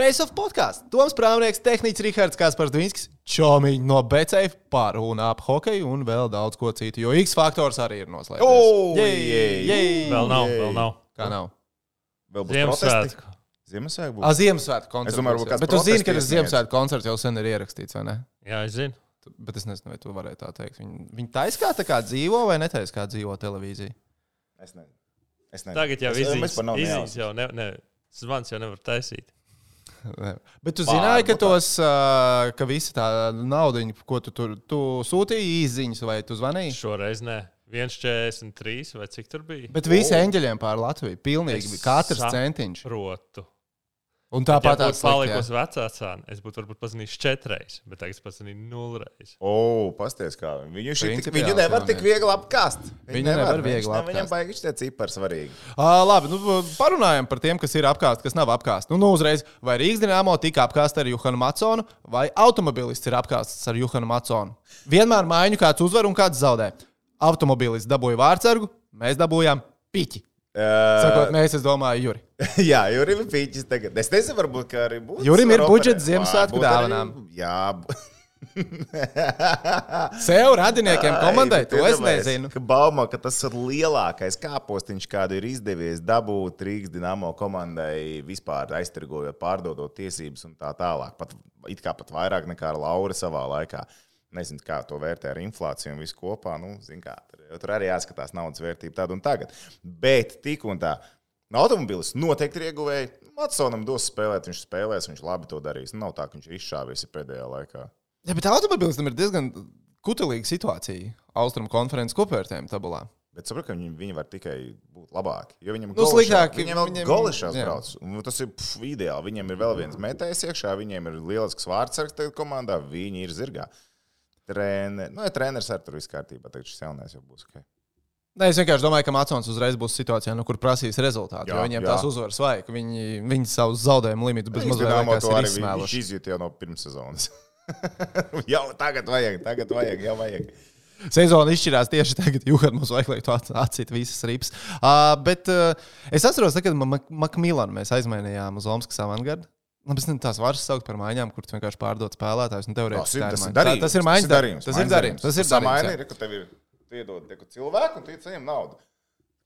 Face of podkāsts. Toms Prāvnieks, tehnicis Rihards Kaspars Dvinskis, Čomiņš no BCF par un ap hokeju un vēl daudz ko citu, jo X faktors arī ir noslēgts. O, Jej, jej. jej. Vēl nav, Jej. vēl nav. Kā nav? Vēl būs. Ziemassvētku. Ziemassvētku A, būs. Ziemassvētku koncerts. Es domāju, kāds Bet tu zini, ka tas. Ziemassvētku koncerts jau sen ir ierakstīts, vai ne? Jā, es zinu. Bet es nezinu, vai tu varēji tā teikt. Viņi, viņi taisa kā tā kā dzīvo vai netaisa kā dzīvo televīzija. Es nezinu. Es nezinu. Tagad jau Es- es izziņas par nav izziņas nejaucu. jau ne, ne, zvans jau nevar taisīt. Ne. Bet tu zināji, ka nu tos, ka visa tā nauda, ko tu tur tu sūtīji īsiņas, vai tu zvanīji? Šoreiz nē. 1,43 vai cik tur bija? Bet visi eņģeļiem pār Latviju. Pilnīgi Es katrs sa- centiņš. Protu. Un Ja tāpat būtu tāds slikti, palikusi vecā cena, es būtu varbūt pazīstams četreiz, bet tagad es pazinu nulreiz. O, pasties kā. Viņu, šit, Principiāls viņu nevar tik viegli apkāst. Viņu nevar viņš viegli ne- Viņam baigi šie cipari svarīgi. Uh, labi, nu, parunājam par tiem, kas ir apgāzti, kas nav apgāzti. Nu, nu, uzreiz, vai Rīgas dīnāmo tika apgāzta ar Juhanu Maconu, vai automobilists ir apgāzts ar Juhanu Maconu. Vienmēr maiņu kāds uzvar un kāds zaudē. Automobilists dabūja vārdsargu, mēs dabūjām piķi. Sakot, Uh, mēs, es domāju, Juri. jā, Jurim ir pīķis tagad. Es nezinu, varbūt, arī būs. Jurim ir budžets. Ziemassvētku dāvanām. Jā. Sev radiniekiem komandai, to es nezinu. Baumā, ka tas ir lielākais kāpostiņš, kādu ir izdevies dabūt Rīgas dīnāmo komandai vispār aiztirgojot, pārdodot tiesības un tā tālāk. Pat, it kā pat vairāk nekā ar Lauru savā laikā. Nezinu, kā to vērtē ar inflāciju un visu kopā. Nu, zin kā, tur, tur arī jāskatās naudas vērtība tāda un tagad. Bet tik un tā. Automobilis noteikti ir ieguvēji. Matsonam dos spēlēt, viņš spēlēs, viņš labi to darīs. Nav tā, ka viņš ir izšāvies pēdējā laikā. Jā, bet automobilistam ir diezgan kutelīga situācija Austrum konferences kopvērtējuma tabulā. Bet saprotu, ka viņi, viņi var tikai būt labāki. Jo viņam Nu, sliktāk, Viņam viņiem- golišās brauc. Tas ir pf, ideāli. Viņam ir vēl viens metējs iekšā, viņiem ir lielisks vārdsargs komandā, viņi ir zirgā. Trēne, nu, ja treneris ar tur viss kārtībā, tad šis jaunais jau būs ok. Nē, es vienkārši domāju, ka Macons uzreiz būs situācijā, nu, kur prasīs rezultātu. Jā, Jo viņiem jā. tās uzvaras vajag. Viņi, viņi savus zaudējumu limitus bez mazliet ir arī vi- viņš izsmēluši. izjūt jau no pirmssezonas. jau tagad vajag, tagad vajag, jau vajag. Sezona izšķirās tieši tagad, jo mums vajag, lai tu atcītu visas rips. Uh, bet uh, es atceros, kad Makmīlānu mēs aizmainījām uz Omaskas avangardu. Labi, nezinu, tās varas saukt par maiņām, kur tu vienkārši pārdod spēlētājus. Un Tas ir, tas ir darījums. Tā- Tas ir maiņas darījums. Tas ir darījums. Tas ir darījums. Jā. ir, ka tev ir tu iedod cilvēku un tu saņem naudu.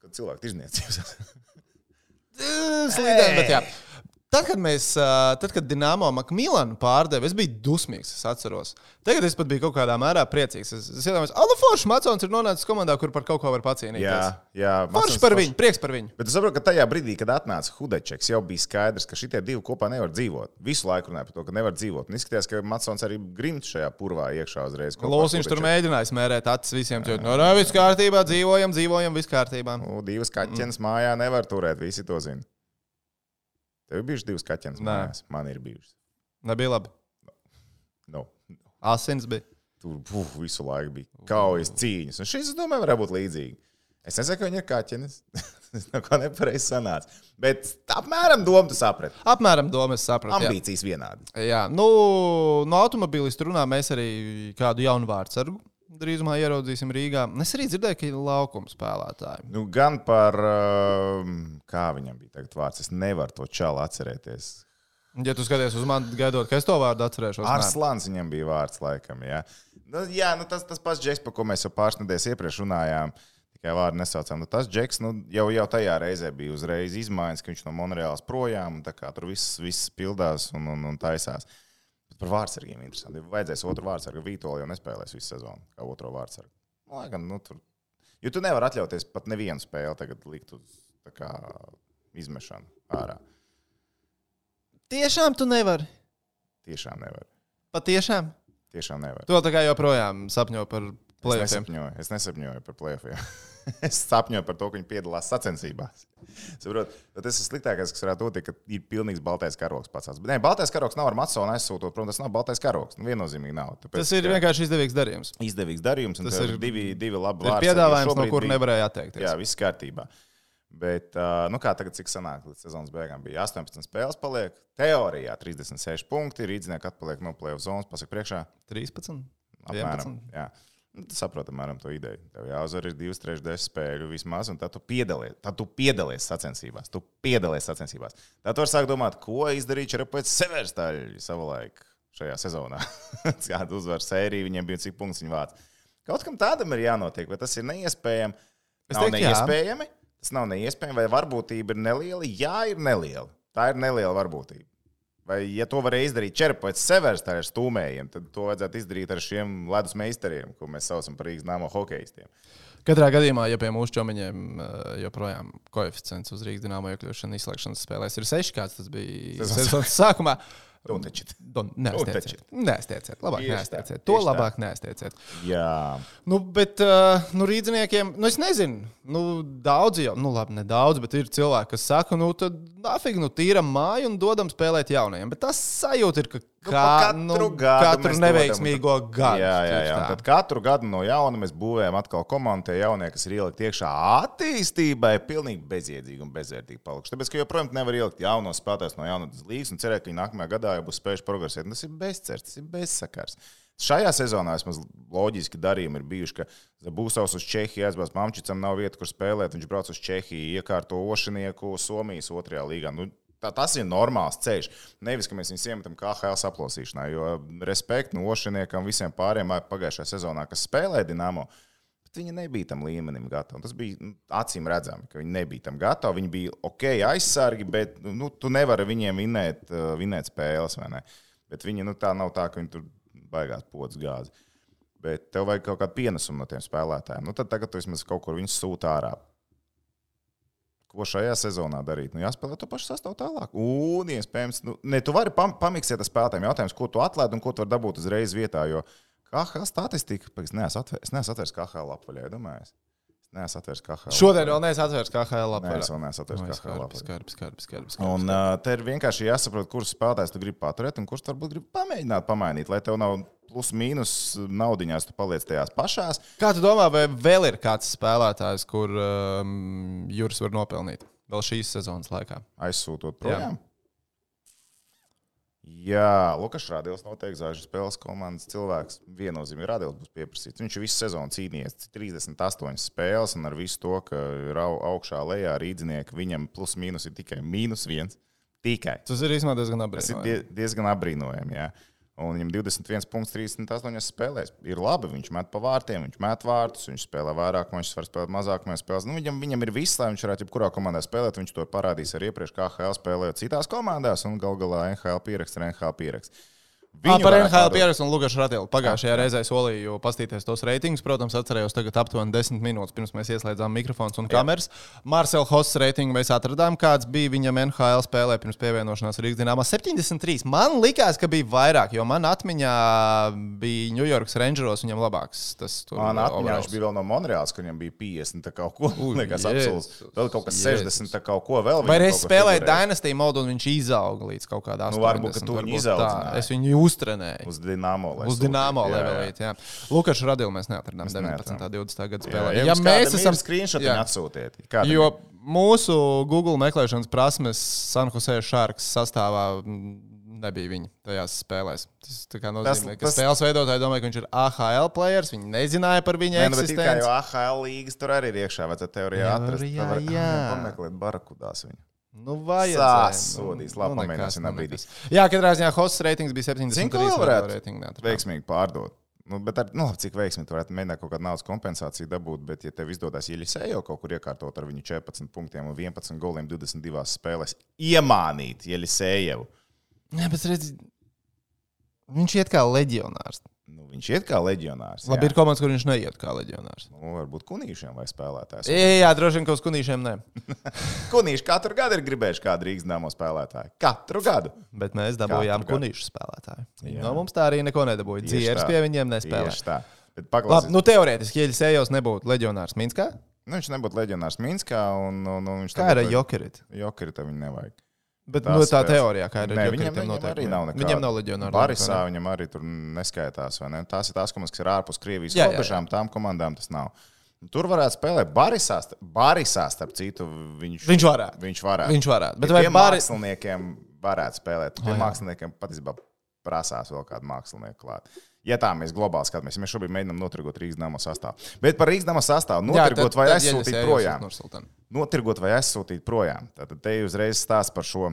Kad cilvēku tirzniecības. Slīdēm, bet jā. Tad, kad mēs, tad, kad Dienāmo Makmīlānu pārdeva, es biju dusmīgs. Es atceros. Tagad es pat biju kaut kādā mērā priecīgs. Es, es iedomājos, ka Foršs Macons ir nonācis komandā, kur par kaut ko var pacīnīties. jā, jā. Foršs Macons par viņu, prieks par viņu. Bet es saprotu, ka tajā brīdī, kad atnāca Hudečeks, jau bija skaidrs, ka šie divi kopā nevar dzīvot. Visu laiku runāja par to, ka nevar dzīvot. Un izskatījās, ka Matsons arī grimt šajā purvā iekšā uzreiz. Lūsiņš tur mēģināja smērēt acis visiem. Tur no viss kārtībā, dzīvojam, dzīvojam, viss kārtībā. Nu, divas kaķenes mm. mājā nevar turēt, visi to zina. Tev ir bijušas divas kaķenes mājās. Man ir bijušas. Nebija labi. No. Asins bija. Tur puf, visu laiku bija kaujas cīņas. Un šis, domāju, varētu būt līdzīgi. Es nesaku, ka viņi ir kaķenes. Tas neko nepareizi sanāca. Bet apmēram domu tu saprati. Apmēram domu es sapratu. jā. Ambīcijas vienādi. Jā, nu, no automobilista runā mēs arī kādu jaunu vārdu sargu. Drīzumā ieraudzīsim Rīgā. Es arī dzirdēju, ka ir laukuma spēlētāji. Nu, gan par, um, kā viņam bija tagad vārds, es nevaru to čalu atcerēties. Ja tu skaties uz mani, gaidot, ka es to vārdu atcerēšos, nē. Arslāns viņam bija vārds, laikam. Jā, nu, jā nu, tas, tas pats Džeks, par ko mēs jau pāris nedēļas iepriekš runājām. Tikai vārdu nesaucām. Nu, tas Džeks nu, jau, jau tajā reizē bija uzreiz izmaiņas, ka viņš no Monreāls projām un tā kā tur viss, viss pildās un, un, un taisās. Bet par vārdsargiem interesanti. Ja vajadzēs otru vārdsargu. Vītola jau nespēlēs visu sezonu kā otro vārdsargu. Lai gan, nu, tur. Jo tu nevari atļauties pat nevienu spēli tagad likt uz kā, izmešanu ārā. Tiešām tu nevari. Tiešām nevar. Patiešām. Tiešām nevar. To tā kā joprojām sapņo par Es nesapņoju, es nesapņoju par plēsoņiem. es sapņoju par to, ka viņi piedalās sacensībās. Saprot, bet tas ir sliktākais, kas varētu būt, ka ir pilnīgs baltais karoks pats. Bet, nē, baltais karoks nav ar Matsonu aizsūtot, protams, tas nav baltais karoks. Nu, viennozīmīgi nav. Tāpēc, Tas ir vienkārši izdevīgs darījums. izdevīgs darījums, un Tas ir- divi, divi labi vārdsargi. piedāvājums, no kura nevarēja atteikties. Jā, viss kārtībā. Bet, nu kā tagad, cik sanāk, līdz sezonas beigām bija 18 spēles, paliek teorijā 36 punkti. Rīdznieki atpaliek no plēsoņa zonas, pasaka priekšā. 13. Apmēram, 11. jā. Nu, tu saproti, apmēram to ideju. Tev jāuzvar ir divas trešdaļas spēļu vismaz, un tad tu piedalies, tad tu piedalies sacensībās. Tu piedalies sacensībās. Tad tu vari sākt domāt, ko izdarīt Čerapēc Severstaļi savulaik šajā sezonā. Kāda uzvaras sērija viņiem bija un cik punktus viņi vāc. Kaut kam tādam ir jānotiek, vai tas ir neiespējami? Es Nav teiktu, jā. neiespējami. Tas nav neiespējami, vai varbūtība ir neliela? Jā, ir neliela. Tā ir neliela varbūtība. Vai, ja to varēja izdarīt Čerpēc Severs, tā ir stūmējiem, tad to vajadzētu izdarīt ar šiem ledus meistariem, ko mēs saucam par Rīgas nāmo hokeistiem. Katrā gadījumā, ja pie mūsu čomiņiem eh, joprojām koeficients uz Rīgas dīnāmo iekļūšanu izslēgšanas spēlēs ir 6, kāds tas bija sezonas sākumā. Taču. nestieciet. Nestieciet. Labāk nestieciet. To labāk nestieciet. Jā, Nu, bet, uh, nu, rīzniekiem, nu, es nezinu, nu, daudz jau, nu, labi, ne daudz, bet ir cilvēki, kas saka, nu, tad nafig, nu, tīram māju un dodam spēlēt jaunajiem. Bet tas sajūta ir, ka Nu, kā, pa katru nu, gadu katru neveiksmīgo gadu. jā, jā, jā. Tad katru gadu no jauna mēs būvējam atkal komandu, tie jaunie, kas ir ielikt iekšā attīstībai, pilnīgi bezjēdzīgi un bezvērtīgi palikuši. Tāpēc, ka joprojām nevar ielikt jaunos spēlētājus no jaunas līnijas un cerēt, ka viņi nākamajā gadā jau būs spējuši progresēt. Tas ir bezcerts, tas ir bezsakars. Šajā sezonā vismaz loģiski darījumi ir bijuši, ka Būsovs uz Čehiju aizbrauc, Mamčicam nav vieta, kur spēlēt. Viņš brauc uz Čehiju, iekārto ošinieku Somijas otrajā līgā. Nu, Tā, tas ir normāls ceļš. Nevis, ka mēs viņus iemetam KHL saplosīšanā, jo respektu no Ošiniekam visiem pārējiem pagājušajā sezonā, kas spēlēja Dienāmo. Bet viņi nebija tam līmenim gatavi. Tas bija nu, acīm redzami, ka viņi nebija tam gatavi. Viņi bija ok, aizsargi, bet nu, tu nevari viņiem vinēt, uh, vinēt spēles. Bet viņi nu, tā nav tā, ka viņi tur baigās podas gāzi. Bet tev vajag kaut kādu pienesumu no tiem spēlētājiem. Nu, tad tagad tu vismaz kaut kur viņus sūta ārā. Ko šajā sezonā darīt? Nu, jāspēlē to pašu sastāvu tālāk. Un, iespējams, nu, ne, tu vari pam pamiksēt ar spēlētājiem jautājums, ko tu atlaidi un ko tu vari dabūt uzreiz vietā. Jo KH statistika, es neesmu atvērs, es neesmu atvērs KH lapvaļā, domāju. Es neesmu atvērs KH. Šodien vēl neesmu atvērs KHL Nē, es vēl neesmu atvērs KH lapvaļā. Skarbs, skarbs, skarbs. Un uh, te ir vienkārši jāsaprot, kurus spēlētājus tu gribi paturēt, un tu varbūt gribi pamēģināt pamainīt, lai tev nav plus mīnus naudiņās, tu paliec tajās pašās. Kā tu domā, vai vēl ir kāds spēlētājs, kur um, Juris var nopelnīt vēl šīs sezonas laikā? aizsūtot projām. Jā, Lukas Rādījums noteikti zvaigžņu spēles komandas cilvēks. Viennozīmīgi Rādījums būs pieprasīts. Viņš visu sezonu cīnījies 38 spēles, un ar visu to, ka ir au- augšā lejā rīdzinieki, viņam plus mīnus ir tikai mīnus viens. Tikai. Tas ir diezgan Tas ir apbrīnojami. die, diezgan apbrīnojami. Jā. Un viņam 21 punkts 38 spēlēs. Ir labi, viņš met pa vārtiem, viņš met vārtus, viņš spēlē vairāk, viņš var spēlēt mazāk, mēs spēlēsim. Nu, viņam, viņam ir viss, lai viņš varētu jebkurā komandā spēlēt. Viņš to parādīs arī iepriekš, kā HL spēlējot citās komandās, un gal galā NHL pieraksts ir NHL pieraksts. Ah, par NHL pieredzi un Lukas Ratilu. Pagājušajā reizē solīju pastīties tos reitingus. Protams, atcerējos tagad aptuveni 10 minūtes pirms mēs ieslēdzām mikrofons un kameras. Marcel Hoss reitingu mēs atradām, kāds bija viņam NHL spēlē pirms pievienošanās Rīgas dīnāmā. 73. Man likās, ka bija vairāk, jo man atmiņā bija New York Rangeros viņam labāks. Tas tur Man atmiņā overalls. viņš bija vēl no Monreāls, kur viņam bija 50 tā kaut ko. Jēzus, absolūti. Vēl kaut kas Jēzus. 60 tā kaut ko vēl. Vai spēlēja figurēja. Dynasty modu un viņš izauga līdz kaut kādām Nu, varbūt, ka tu viņu izaudzināji. Uztrenēju. Uz Dienāmo. lai Uz dīnāmo sūtītu. Jā, jā. Jā. Lukas Radilu mēs neatradām Mēs 19. neatradām. un 20. gada Jā, spēlē. ja, Ja mēs esam screenshot, Jā. atsūtiet. Kādam Jo mūsu Google meklēšanas prasmes San Jose Sharks sastāvā mm, nebija viņa tajās spēlēs. Tas nozīmē, ka tas- spēles veidotāji domāja, ka viņš ir AHL players. Viņi nezināja par viņa Nē, nu, eksistenci. jau AHL līgas tur arī ir iekšā. Vajadzētu teorijā atrast. Tad var- jā. Pameklēt barakudās viņu. Nu, vajadzēja. Sāsodīs. Labi, nekas, pamēģināsim nu, brīdī. Jā, katrā ziņā hosts reitings bija 73. Zini, ko varētu neatradām. Veiksmīgi pārdot. Nu, bet ar, nu, labi, cik veiksmīgi tu varētu mēģināt kaut kādu naudas kompensāciju dabūt, bet, ja tev izdodas Jelisēju kaut kur iekārtot ar viņu 14 punktiem un 11 goliem 22 spēlēs, iemānīt Jelisēju. Jā, bet redz, viņš iet kā leģionārs. Nu, viņš iet kā leģionārs. Labi, jā. ir komandas, kur viņš neiet kā leģionārs. Nu, varbūt kunīšiem vai spēlētājiem. Jā, jā, droši vien, ka uz kunīšiem nē. Kunīši katru gadu ir gribējuši kādu Rīgas dāmo spēlētāju. Katru gadu. Bet mēs dabūjām Katru kunīšu spēlētāju. Jā. No mums tā arī neko nedabūja. Tā. pie viņiem nespēlē. Tieši tā. Bet Labi, paklausies, nu teorētiski, ja Sējos nebūtu leģionārs Minskā, nu, viņš nebūtu leģionārs Minskā, un, un, un viņš kā ar Jokerit? Jokeri tam viņa nevajag. Bet Tās no tā teorijā, kā ir Jokerit, viņam, viņam arī nav nekāda. Viņam nav leģionāra. Barisā viņam arī tur neskaitās. Ne? Tās ir tās komandas, kas ir ārpus Krievijas Jā, robežām, tām komandām tas nav. Tur varētu spēlēt Barisā, Barisā starp citu. Viņš, Viņš varētu. Viņš varētu. Viņš varētu. Bet vai tiem Baris- māksliniekiem varētu spēlēt? Tiem jā. māksliniekiem patiesībā prasās vēl kādu mākslinieku klāt. Ja tā mēs globāli skatāmies, ja mēs šobrīd mēģinām notirgot Rīgas dāmas sastāvu. Bet par Rīgas dāmas sastāvu notirgot vai aizsūtīt projām. Notirgot vai aizsūtīt projām. Tad te uzreiz stāsta par šo.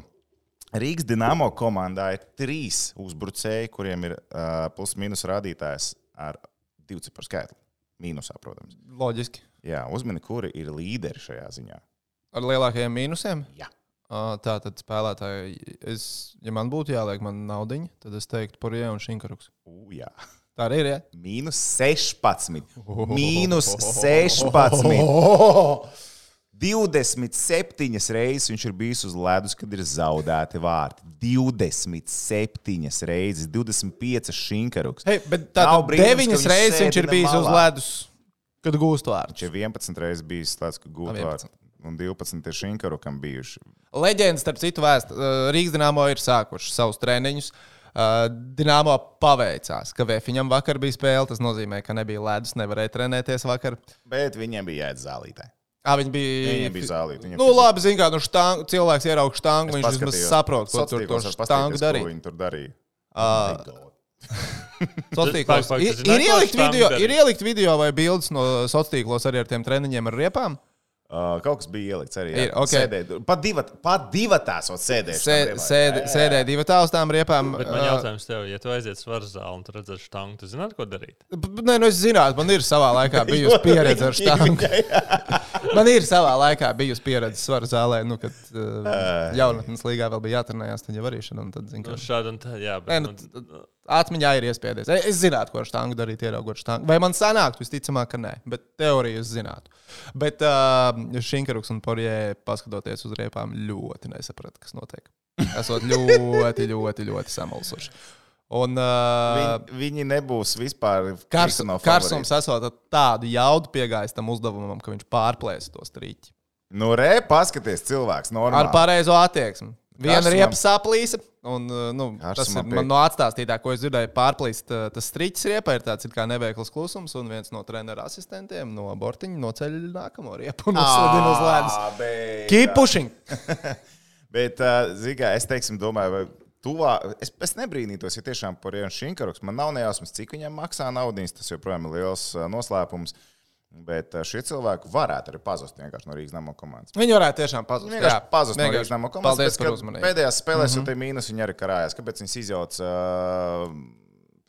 Rīgas dīnāmo komandā ir trīs uzbrucēji, kuriem ir uh, plus-minus rādītājs ar divu ciparu skaitli. Mīnusā, protams. Loģiski. Jā, uzmini, kuri ir līderi šajā ziņā. Ar lielākajiem mīnusiem? Jā. Tā tad spēlētāji, es, ja man būtu jāliek man naudiņa, tad es teiktu par Ievu un Šinkaruks. U, jā. Tā arī ir. Ja? Mīnus 16. Mīnus 16. 27 reizes viņš ir bijis uz ledus, kad ir zaudēti vārti. 27 reizes, 25 šinkaruks. Hey, bet tā Nav brīnums, ka deviņas viņš reizes sēdi viņš ir bijis uz malā. ledus, kad gūst vārdu. Viņš ir 11 reizes bijis slēdz, ka gūtu 11. vārtu. Un 12 ir šinkarukam bijuši. Leģendas, starp citu, vēst, uh, Rīgas dīnāmo ir sākuši savus treniņus. Uh, Dināmo paveicās, ka Vēfiņam vakar bija spēle. Tas nozīmē, ka nebija ledus, nevarēja trenēties vakar. Bet viņiem bija jāiet zālītē. À, viņi bija. Viņiem bija zālīte. Viņiem Nu, labi, zina, kā nu, štang, cilvēks ierauga štangu, Es viņš vismaz saprot, ko tur var štangu paskatīties, ko darīja. Viņi tur darīja. Uh, Sociālos ir, ir, ielikt video, darīja? ir ielikt video vai bildes no sociālos tīklos arī ar tiem treniņiem ar riepām. Uh, kaut kas bija ielikts arī. Ir, ok. Sēdēt. Pat divat, pat divatās vēl sēdēja. Sē- sēdi- Sēdēja divi tālu tām riepām. Bet man jautājums tev, ja tu aiziet uz svaru zāli un tu redzēsi štangu, tu zinātu, ko darīt? Nē, nu es zinātu, man ir savā laikā bijusi pieredze ar štāngu. Man ir savā laikā bijusi pieredze svaru zālē, nu, kad uh, jaunatnes līgā vēl bija jātrenējās, tad jau un Tad, zin, Nu, ka šādi un tā, jā, Nē, bet. nu, Nu, atmiņā ir iespējams. Es, zinātu, ko ar štāngu darīt, ieraugot štāngu. Vai man sanāktu, visticamāk, ka nē, bet teoriju es zinātu. Bet uh, Šinkaruks un Porjē, paskatoties uz riepām, ļoti nesaprata, kas notiek. Esot ļoti, ļoti, ļoti samulsuši. Un, uh, Viņi, viņi nebūs vispār Kars, Kristino Karsums esot ar tādu jaudu piegājis tam uzdevumam, ka viņš pārplēs to strīķi. Nu, re, paskaties, cilvēks. Ar Normāli. pareizo attieksmi. Viena riepa saplīsa, un uh, nu, tas ir man no atstāstītā, ko es dzirdēju. Pārplīst uh, tas strīķis riepa ir tāds kā neveikls klusums, un viens no treneru asistentiem no bortiņa noceļ nākamo riepu un uzslidina uz ledus. Keep pushing! Bet, uh, zināmā, es teiksim, domāju, vai tuvā, es, es nebrīnītos, ja tiešām par Jēnu Šinkaruks man nav nejausmas, cik viņam maksā naudas. Tas joprojām ir liels uh, noslēpums. Bet uh, šie cilvēki varētu arī pazust no Rīgas nama komandas. Viņi varētu tiešām pazust. Vienkārši pazust no vienkārši. Rīgas nama komandas. Paldies tāpēc, par uzmanību. Pēdējās spēlēs mm -hmm. jau mīnus viņi arī karājās. Kāpēc viņas izjauca uh,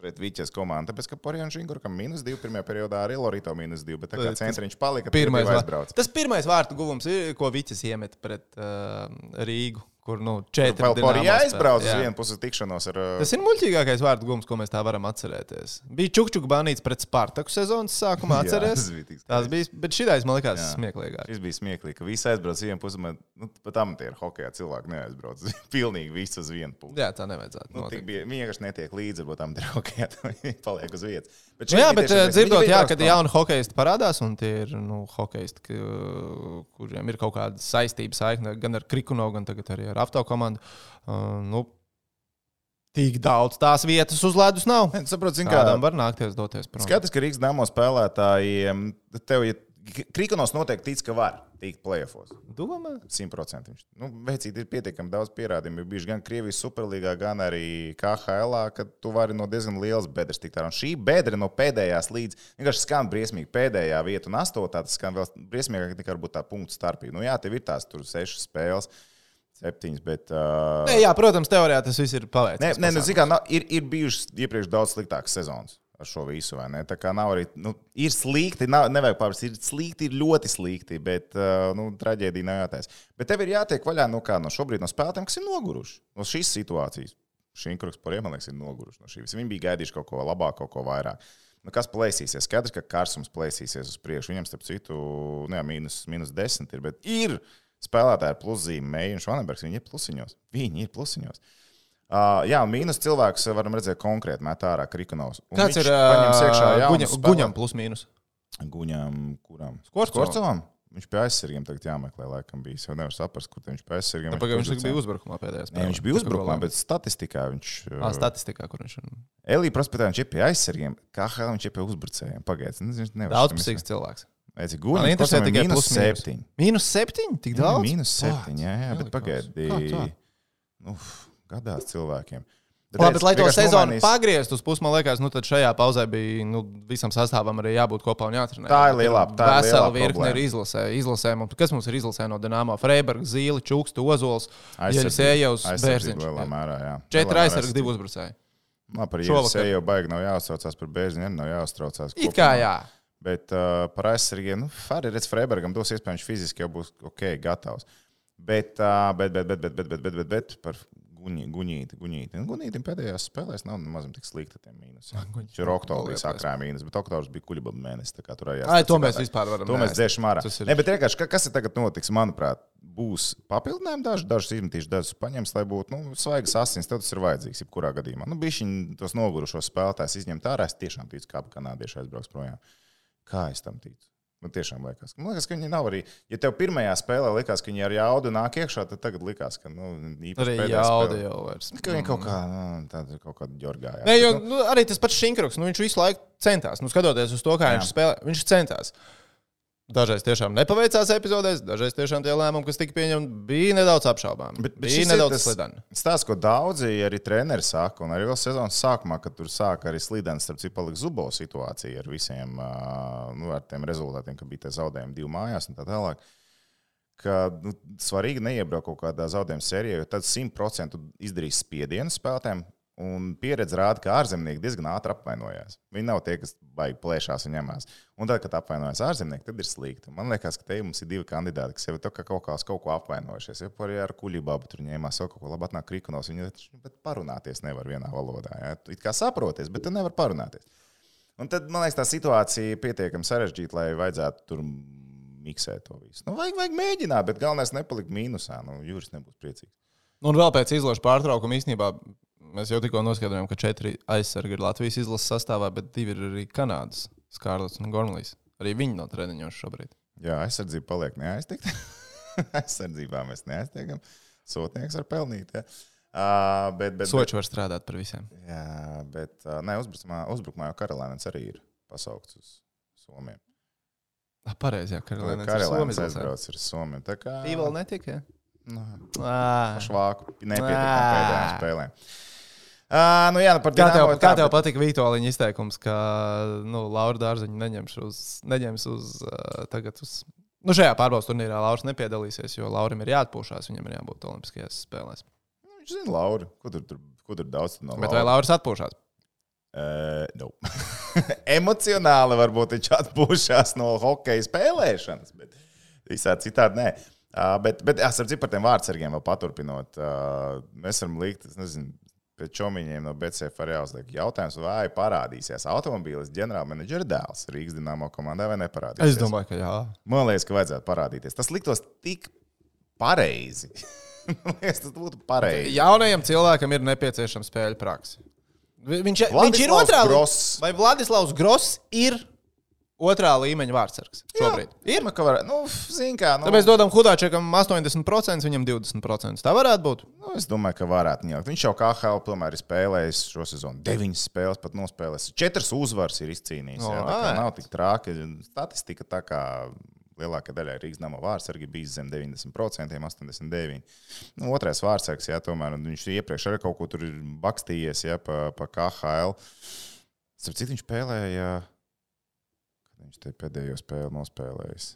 pret Vīķes komandu? Tāpēc, ka Porjāna Šinkurkam mīnus divi pirmajā periodā, arī Lorito mīnus divi. Bet tā kā Tas centriņš palika, Pirmais, aizbraucis. tas pirmais vārtu guvums ir, ko Viķis iemet pret uh, Rīgu, kur nu, četri Vēl spēlē. aizbraucis uz vienu pusi tikšanos ar. uh, Tas ir muļķīgākais vārdu gums, ko mēs tā varam atcerēties. Bija čukčuk banīts pret Spartaku sezonas sākumā, Jā, atceries? tas bija tik Tas bija, bet šitais man likās smieklīgāk. Šis bija smieklīgi, ka visi aizbrauc uz vienu pusi. bet, Nu, pat amatieru hokeja cilvēki neaizbrauc. Pilnīgi viss uz vienu pusi. Jā, tā nevajadzētu. Nu, bija, viņi vienkārši netiek līdzi, varbūt amatieru hokeja. Paliek uz vietas. Bet Nu, jā, bet tiešām eh, dzirdot, jā, kad jauni hokeisti parādās, un tie ir nu, hokeisti, kuriem ir kaut kāda saistība saikne gan ar Krikunovu, gan tagad arī ar autokomandu. Uh, nu, tik daudz tās vietas uz ledus nav. prom. Saprot, zin, kā, Kādam var nākties doties prom. Skaidrs, ka Rīgas dāmas spēlētājiem, tev, ja Krikonos noteikti tic, ka var tikt plēsofos. Domā? 100%. Viņš, Nu, veicīt, ir pietiekami daudz pierādījumu. Ir bijuši gan Krievijas superlīgā, gan arī KHL, ka tu vari no diezgan lielas bedres tikt ārā. Un šī bedra no pēdējās līdz vienkārši skan briesmīgi. Pēdējā vieta un astotā tas skan vēl briesmīgāk nekā varbūt tā punktu starpība. Nu, jā, tev ir tās tur sešas spēles, septiņas, bet. Uh... Nē, jā, protams, teorijā tas viss ir paveicis. Nē, nē nu, zini kā, nav- ir, ir bijušas iepriekš daudz sliktākas sezonas ar šo visu. Tā kā nav arī. Nu, ir slikti, nav, nevajag pārspēt. Ir slikti, ir ļoti slikti, bet uh, nu, traģēdija nav jātaisa. Bet tev ir jātiek vaļā no, kā, no šobrīd no spēlētājiem, kas ir noguruši no šīs situācijas. Šī inkurks par iemanieks ir noguruši no šīs. Viņi bija gaidījuši kaut ko labāku, kaut ko vairāk. Nu, kas plēsīsies? Skaidrs, ka karsums plēsīsies uz priekšu. Viņam, starp citu, nu, jā, mīnus, mīnus desmit ir. Bet ir spēlētāji ar pluszīmēm, Meija un Švanenbergs. Viņi ir plusiņos. Viņi ir plusiņos. Uh, jā, un mīnus cilvēks varam redzēt konkrēti met ārā Krikonovs. Kāds viņš ir uh, jaunu guņa, spēlē- guņam plus mīnus? Guņam, kuram? Skorcovam? Viņš pie aizsargiem tagad jāmeklē, laikam bija. Es jau nevaru saprast, kur viņš pie aizsargiem. Tāpēc viņš tagad bija uzbrukumā pēdējā spēlē. viņš bija uzbrukumā, bet statistikā viņš. Ah, statistikā, kur viņš ir. Elīja prasa, viņš ir pie aizsargiem. Kā hēl viņš ir pie uzbrucējiem? Pagaidiet, nu, viņš nevar. Daudzpusīgs cilvēks. Guņam, interesē Skorcovam ir tikai mīnus septiņi. Mīnus septiņi? Tik Jā, daudz? mīnus septiņi, jā, jā, bet pagaidi. Nu, gadās cilvēkiem. Labi, bet, lai to sezonu nomainīs- pagrieztu uz pusi, man liekas, nu, tad šajā pauzē bija nu, visam sastāvam arī jābūt kopā un jāatrenē. Tā ir lielā- tā ir Vesela virkne problēma. ir izlasē. izlasē. Mums, kas mums ir izlasē no Dienāmo? Freiberga, Zīle, Čukste, Ozols, Aizsardzība Bērziņš. mērā. Četri aizsargi, divi uzbrucēji. Man par jau baigi nav jāuztraucās par bērziņu, nav jāuztraucās. It kā jā. Bet uh, par aizsargiem, nu, Fari redz, Freibergam dos iespēju, viņš fiziski jau būs ok, gatavs. Bet, uh, bet, bet, bet, bet, bet, bet, bet, bet, bet par guņi, guņīti, guņīti. Nu, Guņītim pēdējās spēlēs nav nemaz tik slikti tie mīnus. Viņš ir oktobrī sakrāja mīnus, bet oktobris bija kuļbaba mēnesis. tā kā Tur arī Ai, to mēs vispār varam To mēs dzēšam ārā. Ir- Ne, bet vienkārši, ka- kas ir tagad notiks, manuprāt, būs papildinājumi daži, dažus izmetīšu, dažus paņems, lai būtu nu, svaigas asins. Tev tas ir vajadzīgs, jebkurā gadījumā. Nu, bija viņi tos nogurušos spēlētājus izņemt ārā. Es tiešām ticu, kā kanādieši aizbrauks projām. Kā es tam ticu? Man tiešām liekas, man liekas, ka viņi nav arī. Ja tev pirmajā spēlē likās, ka viņi ar jaudu nāk iekšā, tad tagad likās, ka nu, Arī jauda jau vairs. Ka viņi kaut kā nu, tāda kaut kāda ģorgājā. Nē, jo nu, arī tas pats Šinkruks, nu, viņš visu laiku centās. Nu, skatoties uz to, kā Jā. viņš spēlē, viņš centās. Dažreiz tiešām nepaveicās epizodēs, dažreiz tiešām tie lēmumi, kas tika pieņemti, bija nedaudz apšaubāmi. Bet- bet bija nedaudz slideni. Stāsts, ko daudzi arī treneri saka, un arī vēl sezonas sākumā, kad tur sāka arī slīdens, starp citu, palika zubo situācija ar visiem nu, ar tiem rezultātiem, ka bija tie zaudējumi divu mājās un tā tālāk. Ka nu, svarīgi neiebraukt kaut kādā zaudējuma sērijā, jo tad 100% izdarīs spiedienu spēlētājiem. Un pieredze rāda, ka ārzemnieki diezgan ātri apvainojās. Viņi nav tie, kas baigi plēšās un ņemās. Un tad, kad apvainojas ārzemnieki, tad ir slikti. Man liekas, ka te mums ir divi kandidāti, kas jau ir kā kaut, kās, kaut ko apvainojušies. Ja arī ar kuģibabu tur ņēmās vēl kaut ko labu, atnāk krikonos. Viņi bet parunāties nevar vienā valodā. Ja? Tu it kā saproties, bet tu nevar parunāties. Un tad, man liekas, tā situācija ir pietiekami sarežģīta, lai vajadzētu tur miksēt to visu. Nu, vajag, vajag mēģināt, bet galvenais nepalikt mīnusā. Nu, Jūras nebūs priecīgs. Un vēl pēc izlaša pārtraukuma īstenībā mēs jau tikko noskaidrojām, ka četri aizsargi ir Latvijas izlases sastāvā, bet divi ir arī Kanādas - Skārlets un Gormlijs. Arī viņi nav treniņoši šobrīd. Jā, aizsardzība paliek neaiztiekta. Aizsardzībā mēs neaiztiekam. Sotnieks var pelnīt. Ja. Uh, bet, bet, Soči var strādāt par visiem. bet, jā, bet uh, ne, uzbrukumā, uzbrukumā jau Karalēns arī ir pasaukts uz Somiju. Pareizi, jā. Karalēns aizbrauc ar Somiju. Tā kā Tī vēl netika. jā? nu, švāku nepietikam Ā. pēdējām spēlēm. Uh, nu jā, nu par Kā tev, kā tev patika Vitoļiņa izteikums, ka nu, Laura Dārziņa neņems uz, neņems uz, uh, tagad uz. Nu, šajā pārbaudas turnīrā Lauris nepiedalīsies, jo Laurim ir jāatpūšās, viņam ir jābūt Olimpiskajās spēlēs. Viņš zina, Laura, ko tur, ko tur daudz no Bet vai Lauris atpūšās? Uh, no. Emocionāli varbūt viņš atpūšas no hokeja spēlēšanas, bet visādi citādi nē. Uh, bet, bet es saprotu, par tiem vārdsargiem vēl paturpinot. Uh, mēs varam likt, es nezinu, pēc čomiņiem no BCF arī jāuzliek jautājums, vai parādīsies automobīlis ģenerālmenedžera dēls Rīgas dīnāmo komandai vai neparādīsies. Es domāju, ka jā. Man liekas, ka vajadzētu parādīties. Tas liktos tik pareizi. Liekas, tas būtu pareizi. Jaunajam cilvēkam ir nepieciešama spēļu praksa. Vi- Viņš, viņš ir Vladislavs otrā Gross. Vai Vladislavs Gross ir otrā līmeņa vārdsargs šobrīd? Jā, ir. Ka var, nu, zin kā, nu, Tāpēc dodam Hudāčekam 80%, viņam 20%. Tā varētu būt. Nu, es domāju, ka varētu ņemt. Viņš jau kā HL tomēr ir spēlējis šo sezonu. Deviņas spēles pat nospēlējis. Četras uzvaras ir izcīnījis. jā, tā kā nav tik traki. Statistika tā kā lielākajai daļai Rīgas nama vārdsargi bija zem 90%, 89%. Nu, otrais vārdsargs, jā, tomēr viņš iepriekš arī kaut ko tur ir bakstījies jā, pa, pa KHL. Starp citu, viņš spēlēja. Viņš te pēdējo spēli nospēlējis?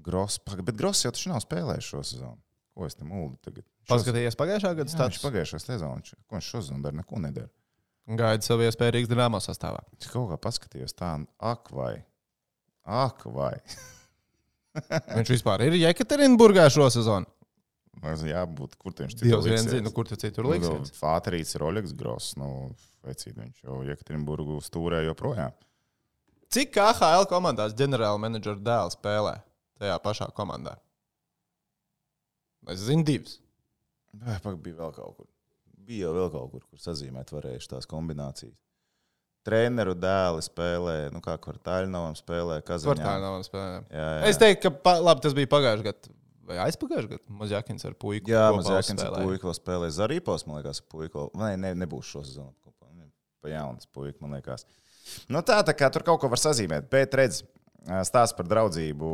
Gross, bet Gross jau taču nav spēlējis šo sezonu. Ko es te mūlu tagad? Šo- Paskatījies pagājušā gada Jā, stāstu. pagājušā sezonā, ko viņš šodien dara, neko nedara. Gaida savu iespēju Rīgas dīnāmā sastāvā. Es kaut kā paskatījos, tā, ak, vai. Ak, vai. Viņš vispār ir Jekaterinburgā šo sezonu. Man jābūt, kur viņš Dievs vien zina, kur tu citur Nu, liksies. Fāterīts ir Oļegs Gross. Nu, vecīt, viņš jau Jekaterinburgu stūrē joprojām. Cik KHL komandās ģenerāla menedžera dēls spēlē tajā pašā komandā? Es zinu, divas. Vai pak bija vēl kaut kur? Bija jau vēl kaut kur, kur sazīmēt varējuši tās kombinācijas. Treneru dēli spēlē, nu kā kvartāļnovam spēlē, jā. Es teiktu, ka pa, labi, tas bija pagājušajā gadā. Vai aizpagājušajā gadā? Mazākins ar puiku. Jā, kopā mazākins ar puiku spēlē. Zarīpos, man liekas, puiku. Nē, ne, nebūs šo sezonu Pa jaunas puiku, man liekas. Nu tā, tā kā tur kaut ko var sazīmēt. Bet redz, Stāsts par draudzību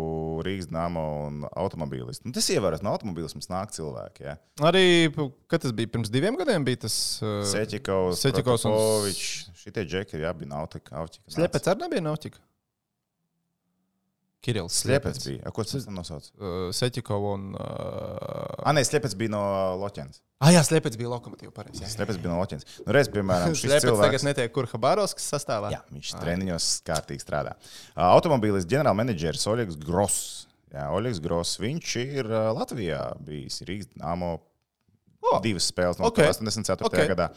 Rīgas dāmu un automobīlistu. Nu, tas ievērās no automobīlisma nāk cilvēki. Ja? Arī, kad tas bija pirms diviem gadiem, bija tas uh, Seķikovs, Seķikovs un- Prokopovičs. Šitie džeki ir abi nautika. Sliepets arī nebija Nautika. Kirillis Sliepets bija. A, Ko tas nosauc? Uh, Seķikovs un. Uh... Ah, nē, Sliepets bija no Loķenes. Ah, jā, Sliepets bija lokomotīva. Pareizi. jā. Sliepets bija no Loķenes. Nu, reiz, piemēram, šis Sliepets cilvēks. tagad netiek kur Habarovskas sastāvā. Jā, viņš treniņos kārtīgi strādā. Uh, Automobīlis ģenerālmenedžeris Oļegs Gross. Jā, Oļegs Gross. Viņš ir uh, Latvijā bijis Rīgas dāmo O, divas spēles no ok. 84. Ok. gadā.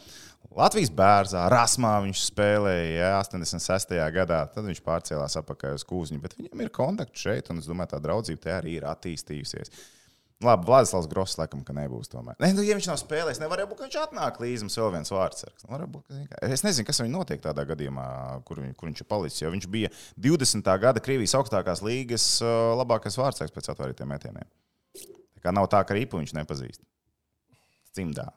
Latvijas bērnā, Rasmā viņš spēlēja jā, 86. gadā. Tad viņš pārcēlās atpakaļ uz Kūziņu. Bet viņam ir kontakti šeit, un es domāju, tā draudzība te arī ir attīstījusies. Labi, Vladislavs Gross, laikam, ka nebūs tomēr. Nē, nu, ja viņš nav spēlējis, nevar būt, ka viņš atnāk līdzi mums vēl viens vārds. Es nezinu, kas viņam notiek tādā gadījumā, kur, viņ, kur viņš ir palicis. Jo viņš bija 20. gada Krievijas augstākās līgas labākais vārdsargs pēc atvērtiem metieniem. Tā kā nav tā, ka ripu viņš nepazīst. Cimdā.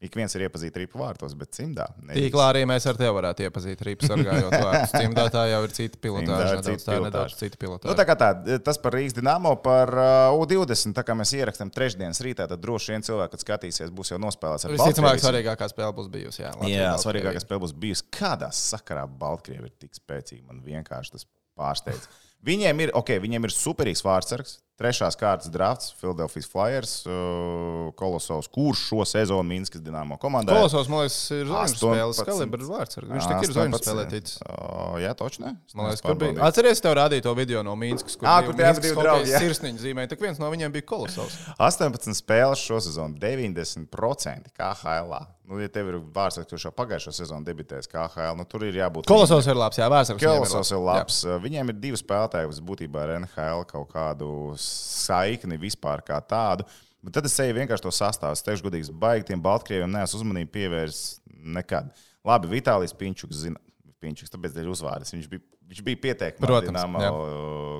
Ik viens ir iepazīstams ripu vārtos, bet cimdā. ne visi. Tīklā arī mēs ar tevi varētu iepazīt rīpu sargājot vārdus. Cimdā tā jau ir cita pilotāža. Nedaudz, tā ir nedaudz cita Nu, pilotāža. tā kā tā, tas par Rīgas dīnāmo, par uh, U20. Tā kā mēs ierakstām trešdienas rītā, tad droši vien cilvēki, kad skatīsies, būs jau nospēlēts ar Visticamāk, svarīgākā spēle būs bijusi. Jā, Latvija, Jā, svarīgākā spēle būs bijusi. Kādā sakarā Baltkrievija ir tik spēcīga? Man vienkārši tas pārsteidz. Viņiem ir, okay, viņiem ir superīgs vārdsargs, trešās kārtas drafts, Philadelphia Flyers, uh, Kolosovs, kurš šo sezonu Minskas Dienāmo komandā. Kolosovs, man liekas, ir zvaigznes 18. spēles kalibra vārds. Viņš tik ir zvaigznes spēlētīts. Uh, jā, toču ne? Es Man liekas, kur bija. Atceries, tev rādīja to video no Mīnskas, kur bija kur tie abi Minskas draugi, jā. sirsniņu zīmē. Tak viens no viņiem bija Kolosovs. 18 spēles šo sezonu, 90% KHL. -ā. Nu, ja tev ir vārds, kurš jau pagājušo sezonu debitējis KHL, nu, tur ir jābūt. Kolosovs ir labs, jā, vārdsargs. viņiem ir ir labs. labs. Viņiem ir divi spēlētāji, kas būtībā ar NHL kaut kādu saikni vispār kā tādu. Bet tad es eju vienkārši to sastāvu. Es teikšu, godīgi, baigi tiem Baltkrieviem neesmu uzmanību pievērsis nekad. Labi, Vitālijs Pinčuks zina. Pinčuks, tāpēc ir uzvārds. Viņš bija, viņš bija pieteikumā Protams,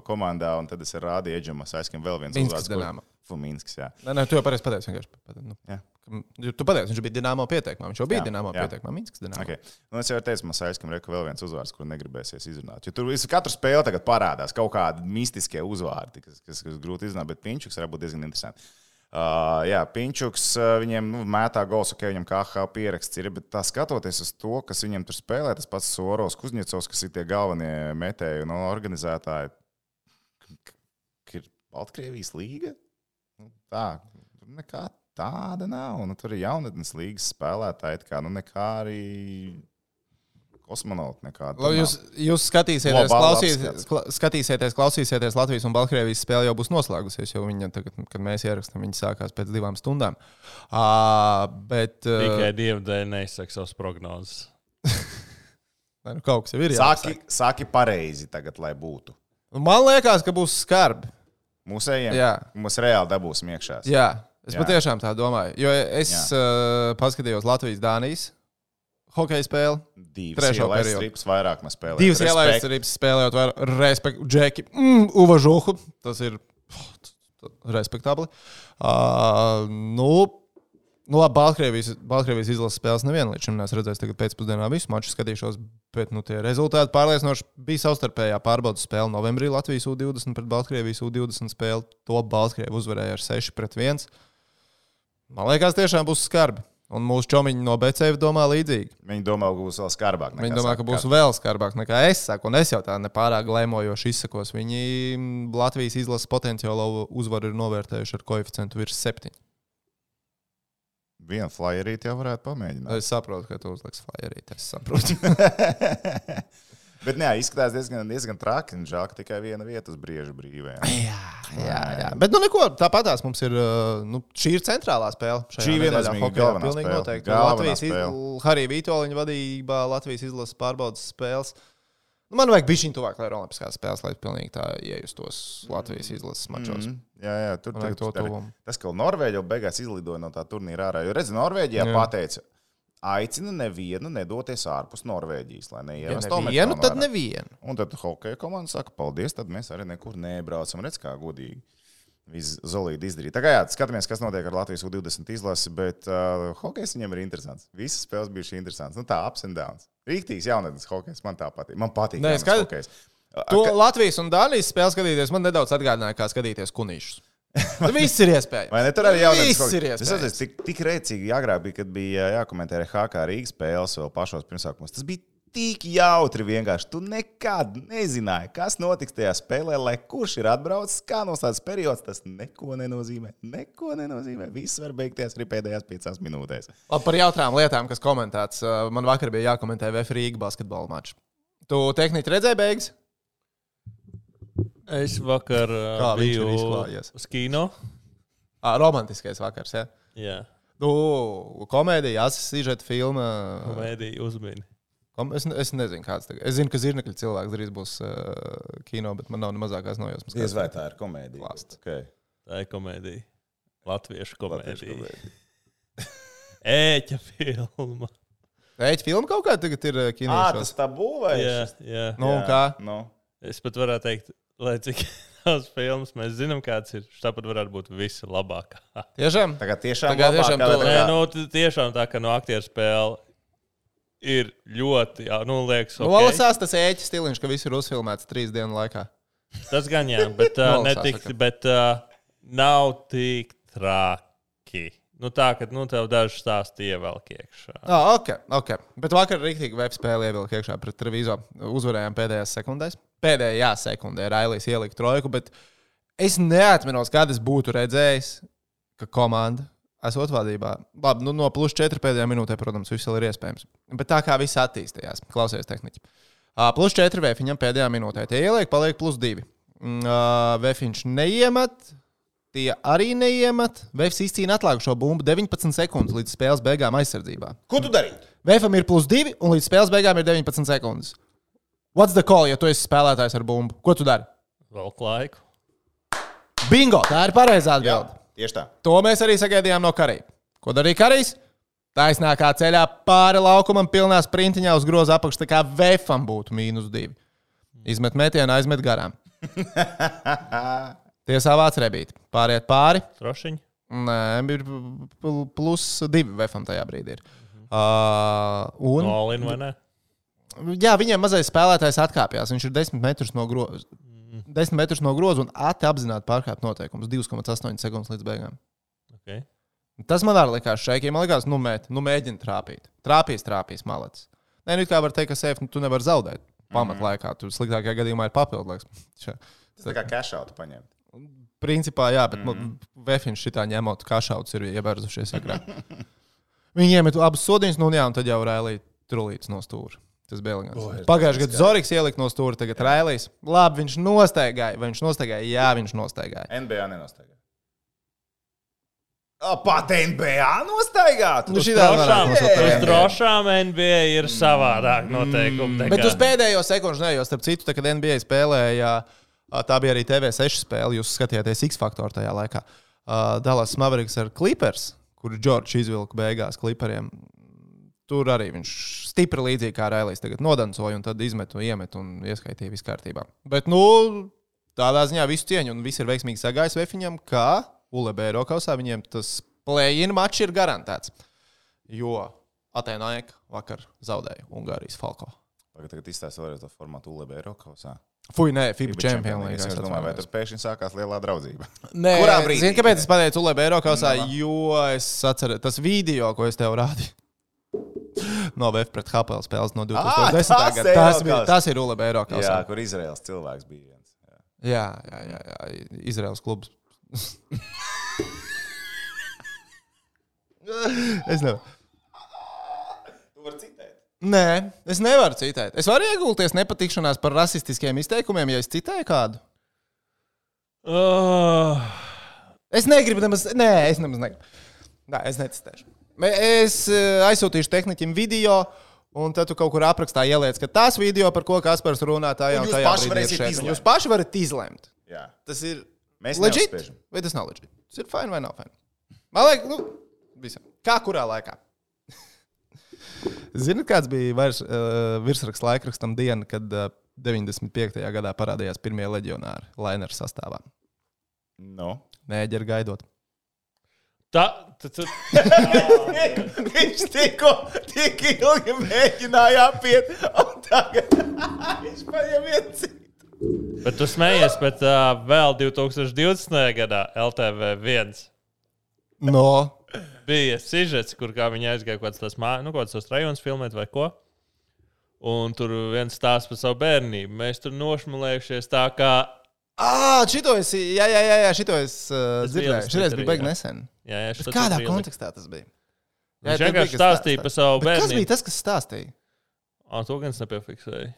komandā, un tad es rādīju Eģemam, aizskan vēl viens uzvārds. Fuminskas, jā. Nē, nē, tu jau pareizi pateici. vienkārši. Nu, Jā. Tu pateici, viņš bija Dienāmo pieteikumā. Viņš jau bija Dienāmo pieteikumā. Minskas Dienāmo. Okay. Nu, es jau teicu, aizskam, ka vēl viens uzvārds, kuru negribēsies izrunāt. Jo tur visu katru spēli tagad parādās kaut kādi mistiskie uzvārdi, kas, kas, kas grūti izrunāt, bet Pinčuks var būt diezgan interesants. Uh, jā, Pinčuks uh, viņiem nu, mētā gols, ok, viņam KH pieraksts ir, bet tā skatoties uz to, kas viņam tur spēlē, tas pats Soros, Kuzņecovs, kas ir tie galvenie metēji un organizētāji, ka- ka ir Baltkrievijas līga. Nu, tā, tur nekā tāda nav. Nu, tur ir jaunatnes līgas spēlētāji, kā nu, nekā arī kosmonauti. Nekāda, Labi, jūs, jūs skatīsieties, klausīs, kla, skatīsieties, klausīsieties Latvijas un Baltkrievijas spēle jau būs noslēgusies, jo viņa, tagad, kad mēs ierakstām, viņa sākās pēc divām stundām. Uh, bet Tikai uh, dievu dēļ neizsaka savas prognozes. nu, kaut kas jau ir. Saki, jāpasaka. saki pareizi tagad, lai būtu. Nu, Man liekas, ka būs skarbi. Mūsējiem Jā. mums reāli dabūsim iekšā. Jā, es Jā. patiešām tā domāju. Jo es uh, paskatījos Latvijas-Dānijas hokeja spēli. Divas Trešo periodu. vairāk mēs spēlējam. Divas ielaides arī spēlējot, var respektu Džeki, mm, Uvažuhu. Tas ir respektabli. Uh, nu, nu, labi, Baltkrievijas, Baltkrievijas izlases spēles nevienu līdz šim neesmu redzējis. Tagad pēcpusdienā visu maču skatīšos, bet nu, tie rezultāti pārliecinoši bija savstarpējā pārbaudas spēle. Novembrī Latvijas U20 pret Baltkrievijas U20 spēli. To Baltkrievi uzvarēja ar 6 pret 1. Man liekas, tiešām būs skarbi. Un mūsu čomiņi no BCF domā līdzīgi. Viņi domā, ka būs vēl skarbāk. Viņi domā, ka būs vēl skarbāk nekā es saku, un es jau tā nepārāk lēmojoši izsakos. Viņi Latvijas izlases potenciālo uzvaru ir novērtējuši ar koeficientu virs septiņiem. Vienu flyerīti jau varētu pamēģināt. Es saprotu, ka tu uzliks flyerī. Es saprotu. Bet nē, izskatās diezgan, diezgan traki. Žēl, ka tikai viena vieta uz brieža brīvē. jā, jā, jā. Bet, nu, neko. Tāpatās mums ir. uh, Nu, šī ir centrālā spēle. Šī nedēļā viennozīmīgi hokejā, galvenā pilnīgi. Noteikti. Latvijas iz... Harija Vitoļņa vadībā Latvijas izlases pārbaudas spēles. Nu, man vajag šim tuvāk, lai ir Olimpiskās spēles, lai pilnīgi tā iejustos Latvijas izlases mačos. Mm, jā, jā, tur to tur- tuvumu. Tas, ka Norvēģija beigās izlidoja no tā turnīra ārā. Jo redzi, Norvēģijā Jā. pateica, aicina nevienu nedoties ārpus Norvēģijas, lai Ja neievestu nevienu, omekronu tad nevienu. Un tad hokeja komanda saka, paldies, tad mēs arī nekur nebraucam. Redz, kā godīgi. Viss zelīti izdarīt. Tagad jā, skatāmies, kas notiek ar Latvijas U20 izlasi, bet uh, hokejs viņam ir interesants. Visas spēles bija interesantas. Nu, tā ups and downs. Rīktīgs jaunatnes hokejs man tā patīk. Man patīk. Nē, skaidrs. hokejs. To Latvijas un Dānijas spēli skatīties man nedaudz atgādināja, kā skatīties kunīšus. Viss ir iespējams. Vai ne? Tur arī jau Viss ir Es iespējams. atceros, tik, tik rēcīgi agrāk bija, kad bija jākomentē arī HK Rīgas spēles vēl pašos pirmsākumos. Tas bija tik jautri vienkārši. Tu nekad nezināji, kas notiks tajā spēlē, lai kurš ir atbraucis, kā noslēdz periods. Tas neko nenozīmē. Neko nenozīmē. Viss var beigties arī pēdējās piecās minūtēs. Labi, par jautrām lietām, kas komentēts. Man vakar bija jākomentē VF Rīga basketbola mačs. Tu tehniski redzēji beigas? Es vakar uh, Kā viņš ir biju izklājies? uz kino. À, romantiskais vakars, ja? Jā, Nu, komēdija, asistēta filma. komēdija uzmini. Kom, es, es nezinu, kāds tagad. Es zinu, ka zirnekļa cilvēks drīz būs uh, kino, bet man nav ne mazākās nojausmas. Diez kāds vai tā ir komēdija? Klāsts. Okay. Tā ir komēdija. Latviešu Latviešu komēdija. komēdija. Ēķa filma. Ēķa filma kaut kāda tagad ir uh, Ā, kino. tas tā būvēja. Jā, jā. Nu, un kā? Nu. Es pat varētu teikt, lai cik daudz filmas mēs zinām, kāds ir. Tāpat varētu būt visa labākā. Tiešām? Tagad tiešām, labāk, tiešām to- Nē, nu, tiešām tā, ka no aktieru spēle ir ļoti, jā, nu, liekas, Nu, okay. Nolasās tas ēķa stiliņš, ka viss ir uzfilmēts trīs dienu laikā. Tas gan jā, bet, uh, netik, bet uh, nav tik traki. Nu, tā, ka nu, tev daži stāsti ievelk iekšā. Ah, ok, ok. Bet vakar rīktīgi web spēle ievilka iekšā pret Trevizo. Uzvarējām pēdējās sekundēs. Pēdējā sekundē Railijas ielika trojku, bet es neatceros, kad es būtu redzējis, ka komanda esot vadībā. Labi, nu, no plus 4 pēdējā minūtē, protams, viss vēl ir iespējams. Bet tā kā viss attīstījās, klausies tehniski. Uh, plus 4 vēfiņam pēdējā minūtē. Tie ieliek, paliek plus 2. Uh, vēfiņš neiemet. Tie arī neiemet. Vēfs izcīna atlikušo bumbu 19 sekundes līdz spēles beigām aizsardzībā. Ko tu dari? Vēfam ir plus 2, un līdz spēles beigām ir 19 sekundes. What's the call, ja tu esi spēlētājs ar bumbu? Ko tu dari? Vēl laiku. Bingo! Tā ir pareizā atbilde. tieši tā. To mēs arī sagaidījām no Karī. Ko darīja Karīs? Taisnākā ceļā pāri laukumam, pilnā sprintiņā uz groza apakšā, tā kā Vēfam būtu mīnus 2. Izmet metienu, aizmet garām. Tiesā vāc rebīt. Pāriet pāri. Trošiņi. Nē, ir pl- plus 2 Vēfam tajā brīdī. Ir. Uh, un, No Alina vai ne? Jā, viņiem mazais spēlētājs atkāpjas. Viņš ir 10 metrus no groza. 10 metrus no groza un ātri apzināti pārkāpt noteikumus. 2,8 sekundes līdz beigām. Okay. Tas man arī likās šeit. Man liekas, nu, mēt, nu mēģini trāpīt. Trāpīs, trāpīs, malets. Nē, nu, kā var teikt, ka seif nu, tu nevari zaudēt. Pamatlaikā tu sliktākajā gadījumā ir papildu laiks. Šā- Tas tā kā cashoutu paņemt. Principā, jā, bet mm -hmm. Vēfiņš šitā ņemot, kā šauts ir ievērzušies agrāk. Viņi iemet abus sodiņus, nu, jā, un tad jau Rēlī trulīts no stūra. Tas bija ir Pagājušajā gadā Zorigs ielika no stūra, tagad Rēlīs. Labi, viņš nostaigāja. Vai viņš nostaigāja? Jā, viņš nostaigāja. NBA nenostaigā. O, Pat NBA nostaigāt! Nu, šī tā Drošām, NBA. drošām NBA ir savādāk noteikumi. tā Bet uz pēdējo sekundžu ne, jo starp citu, tā, kad NBA spēlēja, ā, tā bija arī TV6 spēle. Jūs skatījāties X faktoru tajā laikā. Dallas Mavericks ar Clippers, kur Džordžs izvilka beigās Clipperiem. Tur arī viņš stipri līdzīgi kā Rēlīs tagad nodancoja un tad izmetu, iemetu un ieskaitīja visu kārtībā. Bet, nu, tādā ziņā visu cieņu un viss ir veiksmīgi sagājis Vēfiņam, kā ULB Eiropausā viņiem tas play-in mačs ir garantēts. Jo Atēnaika vakar zaudēja Ungārijas Falko. Tagad, tagad izstāsta vēlreiz to formātu ULB Eiropausā. Fui, nē, FIBA Champions League. Es domāju, vai tur pēkšņi sākās lielā draudzība. Nē, Kurā brīdī? Zini, kāpēc es pateicu Ulē Eiropasā? No. Jo es atceros, tas video, ko es tev rādīju. No VF pret HPL spēles no 2010. Ah, gada. Tas, bija, tas ir Ulē Jā, Eiropasā. kur Izraels cilvēks bija viens. Jā. Jā, jā, jā, jā. Izraels klubs. es nevaru. Tu vari citēt. Nē, es nevaru citēt. Es varu iegulties nepatikšanās par rasistiskiem izteikumiem, ja es citēju kādu. Oh, Es negribu nemaz, nē, es nemaz negribu. Nē, es necitēšu. Es eh, aizsūtīšu tehniķim video, un tad tu kaut kur aprakstā ieliec, ka tas video, par ko Kaspars runā, tā jau tajā paši brīdī ir izlemt. Jūs paši varat izlemt. Jā. Tas ir neuzspiežam. vai tas nav legit? Tas ir fini vai nav fini? Man liekas, nu, visam. Kā kurā laikā? Ziniet, kāds bija vairs, uh, virsraksts laikrakstam diena, kad uh, 95. gadā parādījās pirmie leģionāri Lainera sastāvā? Nu. Nēģeri gaidot. tā, tu, tu, Viņš tikko tik ilgi mēģināja apiet, un tagad viņš paņem viens citu. Bet tu smējies, bet uh, vēl 2020. gadā LTV 1 No. Bija sižets, kur kā viņi aizgāja kaut kāds tas mājas, nu, kaut rajonus filmēt vai ko. Un tur viens stāsta par savu bērnību. Mēs tur nošmulējušies tā, kā. Ah, šito es, jā, jā, jā, jā šito es uh, Tas bija dzirdēju. Šis bija jā. nesen. Jā, jā, kādā ielika. kontekstā tas bija? Viņš tad vienkārši bija, stāstīja par savu Bet Kas bija tas, kas stāstīja? Ah, to gan es nepiefiksēju.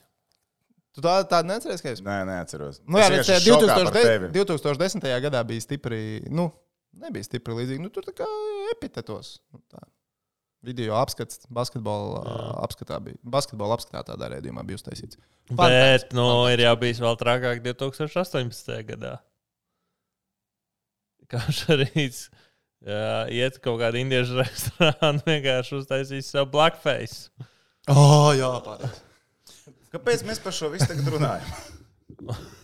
Tu tā, tādu neatceries, ka es. Nē, neatceros. Nu, jā, Es bet vienkārši šokā par 2010. tevi. 2010. gadā bija stipri, nu, nebija stipri līdzīgi. Nu, tur tā kā epitetos. Nu, tā. Video apskats, basketbola Jā. apskatā bija. Basketbola apskatā tādā redzējumā bija uztaisīts. Bet, nu, ir jau bijis vēl trakāk 2018. gadā. Kā šarīts. Iet kaut kādā indiešu restorānā, vienkārši uztaisīs savu blackface. Oh, jā, pārējais. Kāpēc mēs par šo visu tagad runājam?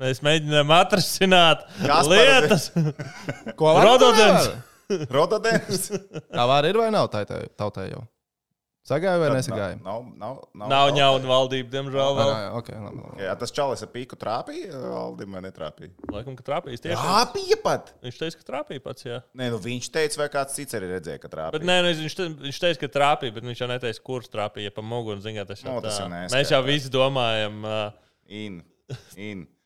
Mēs mēģinām atrisināt Kaspar, lietas. Ko Rododens. Rododens? Tā var ir vai nav tautai, tautai jau? Sagāja vai nesagāja? Nav, nav, nav, Nav ņauna valdība, diemžēl. Vēl. jā, okay, labi, labi. Jā, tas čalis ar pīku trāpīja, Aldim, vai netrāpīja? Laikam, ka trāpījis tieši. Trāpīja pat! Viņš teica, ka trāpīja pats, jā. Nē, nu viņš teica, vai kāds cits arī redzēja, ka trāpīja. Bet nē, nu, viņš, viņš teica, ka trāpīja, bet viņš jau neteica, kurš trāpīja pa muguru. Zin, tas jau Nu, tas tā. jau. Mēs jau visi domājam, uh, in.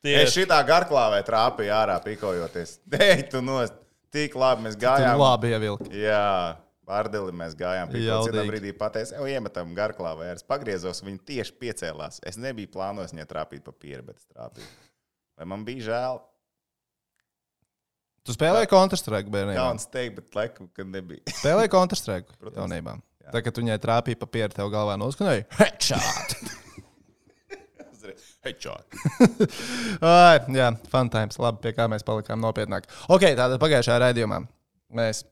Tieši. Es šitā garklāvē trāpīju ārā, pikojoties. Dei, tu nost! Tik labi mēs Tur gājām. labi ievilkt. Jā, pārdeli mēs gājām. Kādā brīdī pateicu, jau iemetam garklāvē. Es pagriezos, viņi tieši piecēlās. Es nebiju plānojis viņai trāpīt pa pieru, bet trāpīju. Vai man bija žēl? Tu spēlēji Counter-Strike bērnībā. Kauns teikt, bet laikam, kad nebija. Spēlēji Counter-Strike Protams. jaunībā. Jā. Tā kā tu viņai trāpīji pa pieru, tev galvā noskanēja. Headshot! Headshot. Ai, jā, fun times. Labi, pie kā mēs palikām nopietnāk. Ok, tātad pagājušajā raidījumā mēs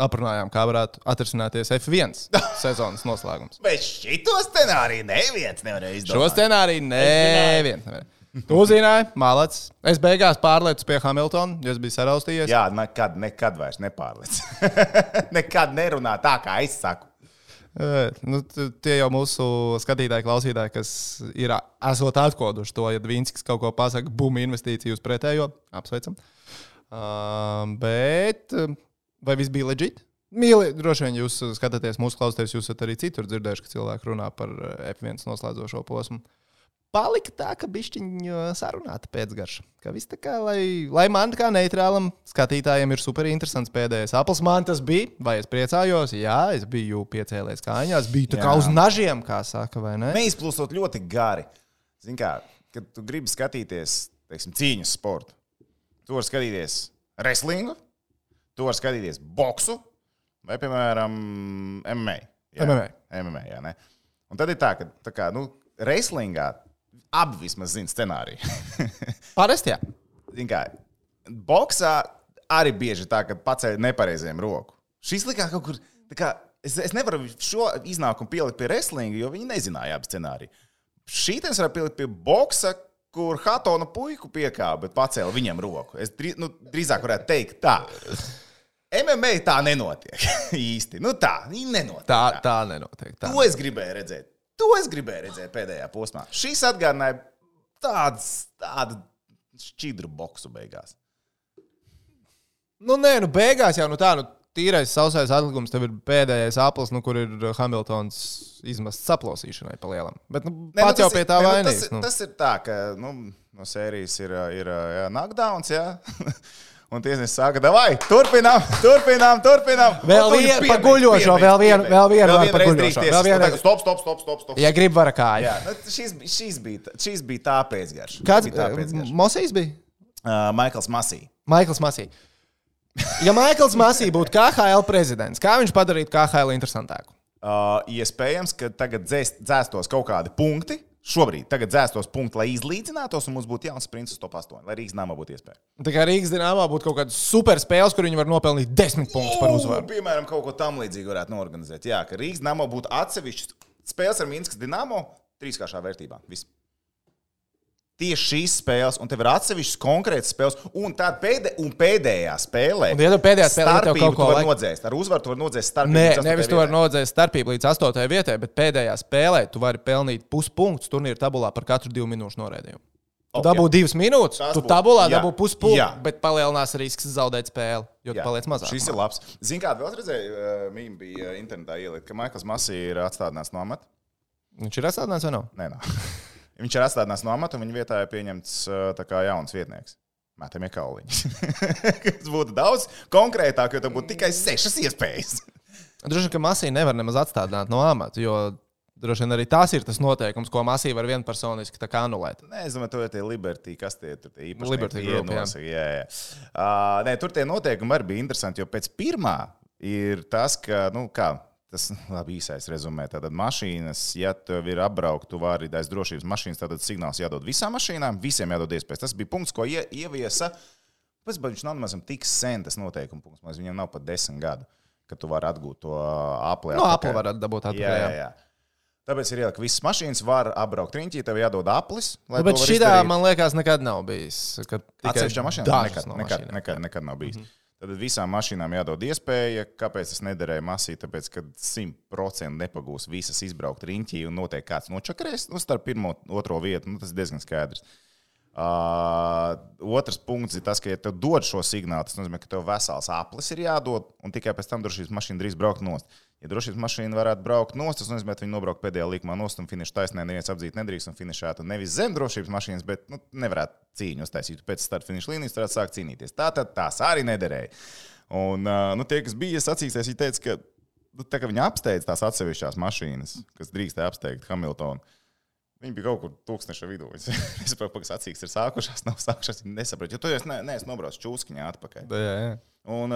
aprunājām, kā varētu atrisināties F1 sezonas noslēgums. Bet šito scenāriju neviens nevarēja izdarīt. Šo scenāriju neviens. Tu uzzināji, mālacis. Es beigās pārlieku pie Hamiltona, jo es biju saraustījies. Jā, nekad, nekad vairs nepārliec. nekad nerunā tā, kā es saku. Nu, tie jau mūsu skatītāji, klausītāji, kas ir esot atkoduši to, ja Dvīnskis kaut ko pasakā, bum, investīciju uz pretējo. Apsveicam. Uh, bet vai viss bija leģit? Mīli, droši vien jūs skatāties mūsu klausītājus, jūs esat arī citur dzirdējuši, ka cilvēki runā par eh, F1 noslēdzošo posmu. Palika tā, ka bišķiņa sarunāta pēcgarša. Ka viss tā kā, lai, lai man kā neitrālam skatītājam ir super interesants pēdējais apels. Man tas bija, vai es priecājos? Jā, es biju piecēlējis kājās, biju tā kā Jā. uz nažiem, kā saka, vai ne? Neizplūstot ļoti gari. Zini, kā, kad tu gribi skatīties teiksim, cīņas sportu, tu vari skatīties wrestlingu, tu vari skatīties boksu vai, piemēram, MMA. Jā, MMA. MMA jā, ne? Un tad ir tā, ka tā kā, nu, wrestlingā abi vismaz zina scenāriju. Parasti jā. Kā, boxā arī bieži tā, ka paceļ nepareiziem roku. Šis likās kaut kur. tā Kā, es, es nevaru šo iznākumu pielikt pie wrestlinga, jo viņi nezināja abi scenāriju. Šī tas var pielikt pie boxa, kur Hatona puiku piekāpa, bet pacēla viņam roku. Es drīz, nu, drīzāk varētu teikt tā. MMA tā nenotiek īsti. Nu tā, nenotiek. Tā, tā nenotiek. Tā. To es gribēju redzēt. To es gribēju redzēt pēdējā posmā. Šis atgādināja tāds, tādu šķidru boksu beigās. Nu, nē, nu, beigās jau nu, tā, nu, tīrais sausais atlikums, tev ir pēdējais aplis, nu, kur ir Hamiltons izmests saplosīšanai pa lielam. Bet nu, Nē, nu, pats jau tas pie tā nu, vainīgs. Tas, Nu. tas ir tā, ka nu, no sērijas ir, ir jā, knockdowns, jā. Un tiesnesis saka, vai turpinām, turpinām, turpinām. Vēl vienu paguļošo, vēl vienu- vēl vienu Vēl vienu paguļošo, vēl vienu Nu, Stop, stop, stop, stop. stop. Ja grib vara kāju. Jā, nu, šis, šis, bija, šis bija tā pēcgarša. Kāds Bija tā pēcgarša. Mosijs bija? Uh, Maikls Masī. Maikls Masī. Ja Maikls Masī būtu KHL prezidents, kā viņš padarītu KHL interesantāku? Uh, iespējams, ka tagad dzēst, dzēstos kaut kādi punkti. Šobrīd tagad dzēstos punkti, lai izlīdzinātos, un mums būtu jauns princis top 8, lai Rīgas namā būtu iespēja. Tā kā Rīgas dīnāmā būtu kaut kāda super spēle, kur viņi var nopelnīt desmit punktus par uzvaru. Piemēram, kaut ko tam līdzīgu varētu norganizēt. Jā, ka Rīgas namā būtu atsevišķs spēles ar Minskas dīnāmo trīskāršā vērtībā. Viss. Tieši šīs spēles, un tev ir atsevišķas konkrētas spēles, un tā pēdē, un pēdējā spēlē. Un, ja tu pēdējā spēlē starpību kaut ko laik- nodzēst. Ar uzvaru tu vari nodzēst starpību. Nē, nevis tu vari nodzēst starpību līdz astotajai vietai, bet pēdējā spēlē tu vari pelnīt puspunktus turnīra tabulā par katru divu minūšu noraidījumu. Tu Ok. dabū divas minūtes, Tas tu tabulā jā, dabū puspunktu, bet palielinās risks zaudēt spēli, jo tu paliec mazāk. Šis ir labs. Zini, kāda vēl redzēja, mīmī bija internetā ielikt, ka Maikls Masī ir atstādināts no amata. Viņš ir atstādināts vai nav? Nē, nav. Viņš ir atstādināts no amata, un viņa vietā ir pieņemts kā jauns vietnieks. Mētamie kauliņi. Tas būtu daudz konkrētāk, jo tam būtu tikai sešas iespējas. Droši vien, ka masīvi nevar nemaz atstādināt no amata, jo droši vien arī tas ir tas noteikums, ko masīvi var vienpersoniski anulēt. Nē, es domāju, tur ir tie Liberty, kas tie tur īpaši Liberty Group, jā. jā, jā. Uh, nē, tur tie noteikumi arī bija interesanti, jo pēc pirmā ir tas, ka, nu, kā. Tas labi īsais rezumē. Tātad mašīnas, ja tev ir apbraukta, tu vari aiz drošības mašīnas, tad signāls jādod visām mašīnām, visiem jādod iespējas. Tas bija punkts, ko ie, ieviesa. Pēc tam viņš nav nemaz tik sen tas noteikuma punkts. Mums viņam nav pat desmit gadu, kad tu vari atgūt to aplē. No Apple var dabūt Jā, atpakaļ. jā, jā. Tāpēc ir ielikt, ka visas mašīnas var apbraukt riņķī, tev jādod aplis. Nu, bet šī tā, man liekas, nekad nav bijis. Atsevišķā mašīnā nekad, no nekad, mašīnām. nekad, nekad nav bijis. Mm -hmm. Tad visām mašīnām jādod iespēja, kāpēc tas nederēja masī. Tāpēc, ka 100% nepagūs visas izbraukt riņķī un noteikti kāds nočakarēs nu, starp pirmo un otro vietu. Nu, tas ir diezgan skaidrs. Uh, otrs punkts ir tas, ka, ja tev dod šo signālu, tas nozīmē, ka tev vesels aplis ir jādod, un tikai pēc tam drošības mašīna drīz braukt nost. Ja drošības mašīna varētu braukt nost, tas nozīmē, ka viņi nobraukt pēdējā līkumā nost un finiša taisnē, neviens apdzīt nedrīkst un finišētu nevis zem drošības mašīnas, bet nu, nevarētu cīņu uztaisīt. Pēc starta finiša līnijas varētu sākt cīnīties. Tā tad tās arī nederēja. Un uh, nu, tie, kas bija sacīkstēs, viņi teica, ka nu, tā, ka viņi apsteidz tās atsevišķās mašīnas, kas drīkstēja apsteigt Hamiltonu. Viņi bija kaut kur tūkstoša vidū. Es saprotu, ka sacīks ir sākušās, nav sākušās. Viņi nesaprot, jo tu jau ne, neesi nobraucis čūskiņā atpakaļ. Jā, jā. Un,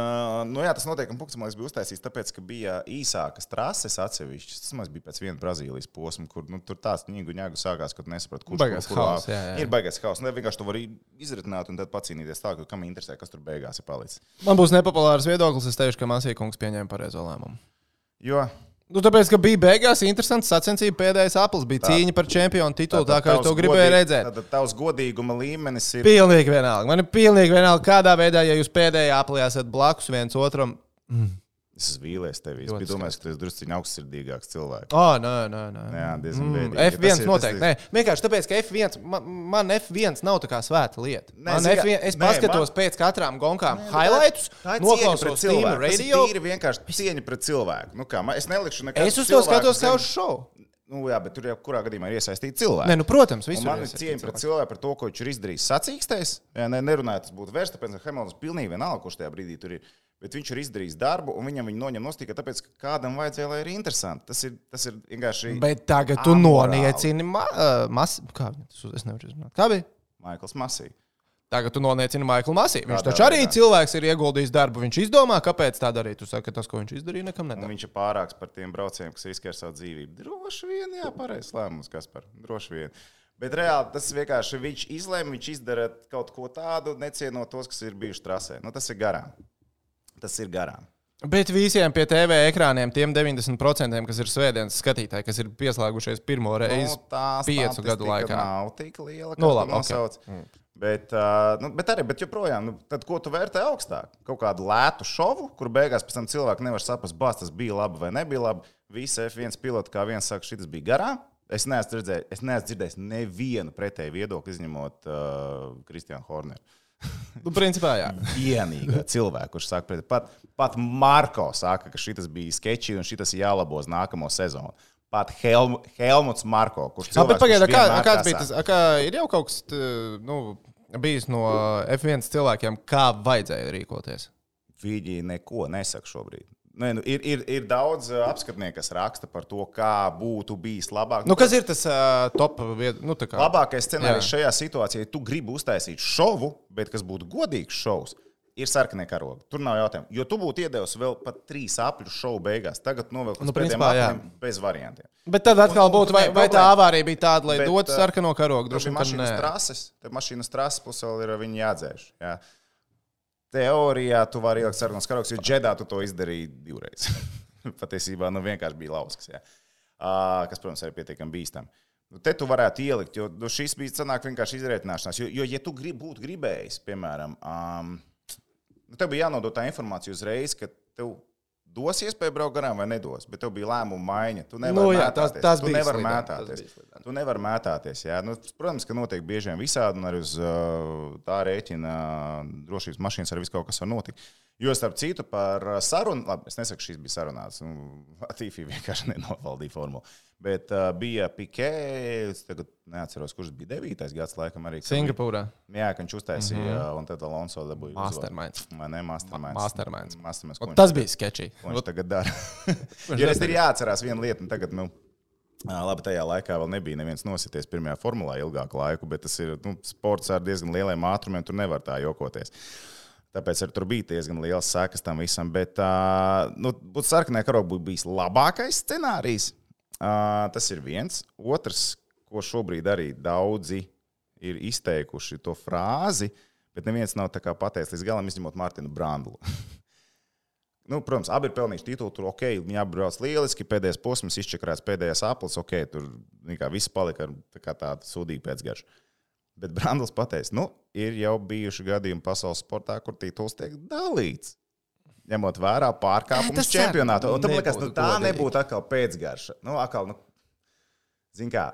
nu, jā, tas noteikumi punkts, man liekas, bija uztaisīts, tāpēc, ka bija īsākas trases atsevišķas. Tas man bija pēc viena Brazīlijas posma, kur nu, tur tāds ņēgu ņēgu sākās, ka tu nesaproti, kurš Baigais kur- hauss, jā, jā. Ir baigais hauss. Nu, vienkārši tu vari izritināt un tad pacīnīties tā, ka kam interesē, kas tur beigās ir palicis. Man būs nepopulārs viedoklis. Es teikšu, ka Masīkungs pieņēma pareizo lēmumu. Jo Nu, tāpēc, ka bija beigās interesants sacensību pēdējais aplis, bija tā. cīņa par čempionu titulu, tā, tā kā es to gribēju redzēt. Tad tavs godīguma līmenis ir. Pilnīgi vienalga. Man ir pilnīgi vienalga, kādā veidā, ja jūs pēdējā aplī esat blakus viens otram. Es esmu vīlies tevi. Es biju domājis, ka tu esi drusku augstsirdīgāks cilvēks. Oh, nē, nē, nē. Jā, diezgan Mm, bēdīgi. Tas F1 ir- noteikti. ir- Nē, vienkārši tāpēc, ka F1, man, man F1 nav tā kā svēta lieta. Nē, Man zini, F1, es nē, paskatos man- pēc katrām gonkām Nē, highlights, cieņa pret noklausos cilvēku. Tas ir radio. vienkārši cieņa pret cilvēku. Nu, kā, man- es nelikšu nekādu. Es uz to skatos kā uz šovu. Nu, jā, bet tur jau kurā gadījumā ir iesaistīti cilvēki. Nē, nu, protams, Un visur man ir cieņa pret cilvēku par to, ko viņš ir izdarījis sacīkstēs. Jā, ne, nerunājot, tas būtu vērsts, tāpēc, ka Hamiltons pilnīgi vienalga, kurš tajā brīdī tur ir. Bet viņš ir izdarījis darbu, un viņam viņa noņem nost tikai tāpēc, ka kādam vajadzēja, lai ir interesanti. Tas ir, tas ir vienkārši Bet tagad tu amorāli. noniecini ma uh, mas... Kā. Es nevaru izrunāt. Kā bija? Maikls Masī. Tagad tu noniecini Maiklu Masī. Viņš taču arī veidā? cilvēks ir ieguldījis darbu. Viņš izdomā, kāpēc tā darīt. Tu saki, ka tas, ko viņš izdarīja, nekam nedara. viņš ir pārāks par tiem braucējiem, kas riskē ar savu dzīvību. Droši vien, jā, pareizs lēmums, kas par droši vien. Bet reāli tas vienkārši viņš izlēma, viņš izdara kaut ko tādu, necienot tos, kas ir bijuši trasē. Nu, tas ir garām. Tas ir garām. Bet visiem pie TV ekrāniem, tiem 90%, kas ir svētdienas skatītāji, kas ir pieslēgušies pirmo reizi, Nu, tā piecu gadu laikā. nav tik liela, Nu, nu, labi. Okay. Bet, uh, nu, bet arī, bet joprojām, nu, tad, ko tu vērtē augstāk? Kaut kādu lētu šovu, kur beigās pēc tam cilvēki nevar saprast, bāz tas bija labi vai nebija labi. Visi F1 piloti, kā viens saka, šis bija garām. Es neesmu redzējis, es neesmu dzirdējis nevienu pretēju viedokli, izņemot uh, Kristiānu Horneru. nu, principā, jā. Vienīgā cilvēka, kurš saka, pret, pat, pat Marko saka, ka šis bija sketčs un šis ir jālabo uz nākamo sezonu. Pat Helm, Helmuts Marko, kurš cilvēks, pagaidā, kurš kā, kāds bija tas? a, Kā, ir jau kaut kas nu, bijis no F1 cilvēkiem, kā vajadzēja rīkoties. Viņi neko nesaka šobrīd. Nē, nu, ir, ir, ir daudz ā, apskatnieku, kas raksta par to, kā būtu bijis labāk. Nu, kas ir tas uh, top vieta? Nu, tā kā- Labākais scenārijs Jā. šajā situācijā, ja tu gribi uztaisīt šovu, bet kas būtu godīgs šovs, ir sarkanie karogi. Tur nav jautājumu. Jo tu būtu iedevis vēl pat trīs apļu šovu beigās. Tagad novelk uz Nu, principā, bez variantiem. Bet tad atkal Un- būtu, vai, vai tā avārija bija tāda, lai Bet, dotu ā, sarkano karogu? Droši vien, mašīnas trases, tad mašīnas trases plus vēl ir viņi jādzēš. Jā. Teorijā tu vari ielikt sarkanos karogus, jo džedā tu to izdarīji divreiz. Patiesībā nu, vienkārši bija lauskas, jā. Ā, kas, protams, arī pietiekami bīstami. Nu, te tu varētu ielikt, jo nu, šis bija sanāk vienkārši izreitināšanās. Jo, jo ja tu grib, būtu gribējis, piemēram, um, nu, tev bija jānodod tā informācija uzreiz, ka tev dos iespēju braukt garām vai nedos, bet tev bija lēmuma maiņa. Tu nevari Nu, jā, mētāties. tas- tas tu slideni, tas mētāties. slideni. Tu nevari mētāties. Jā. Nu, protams, ka notiek bieži vien visādi, un arī uz uh, tā rēķina uh, drošības mašīnas arī viss kaut kas var notikt. Jo starp citu par sarunu, labi, es nesaku, šīs bija sarunāts. Nu, Latīfija vienkārši nenovaldīja formulu. Bet uh, bija Pikē, es tagad neatceros, kurš bija 9. gads, laikam arī. Singapūrā. Jā, ka viņš uztaisīja, mm -hmm. un tad Alonso dabūja. Masterminds. Vai ne, masterminds? Masterminds. masterminds Un viņš Tas bija sketčī. Viņš tagad dara? ja es ir jāatcerās viena lieta, un tagad, nu, labi, tajā laikā vēl nebija neviens nosities pirmajā formulā ilgāku laiku, bet tas ir nu, sports ar diezgan lieliem ātrumiem, tur nevar tā jokoties. Tāpēc arī tur bija diezgan liels sekas tam visam. Bet, uh, nu, būtu sarkanā karoga būtu bijis labākais scenārijs. Tas ir viens. Otrs, ko šobrīd arī daudzi ir izteikuši to frāzi, bet neviens nav pateicis līdz galam, izņemot Mārtiņu Brandlu. Nu, protams, abi ir pelnījuši titulu. Tur ok, viņi abi brauc lieliski. Pēdējais posms, izčakarēts pēdējais aplis. Ok, tur viss palika tā kā tādu sūdīgu pēcgaršu. Bet Brandls pateica, nu, ir jau bijuši gadījumi pasaules sportā, kur tituls tiek dalīts. Ņemot vērā pārkāpumus čempionātā. Tam liekas, nu, nebūtu tā godīgi. nebūtu atkal pēcgarša. Nu, atkal, nu, zin kā,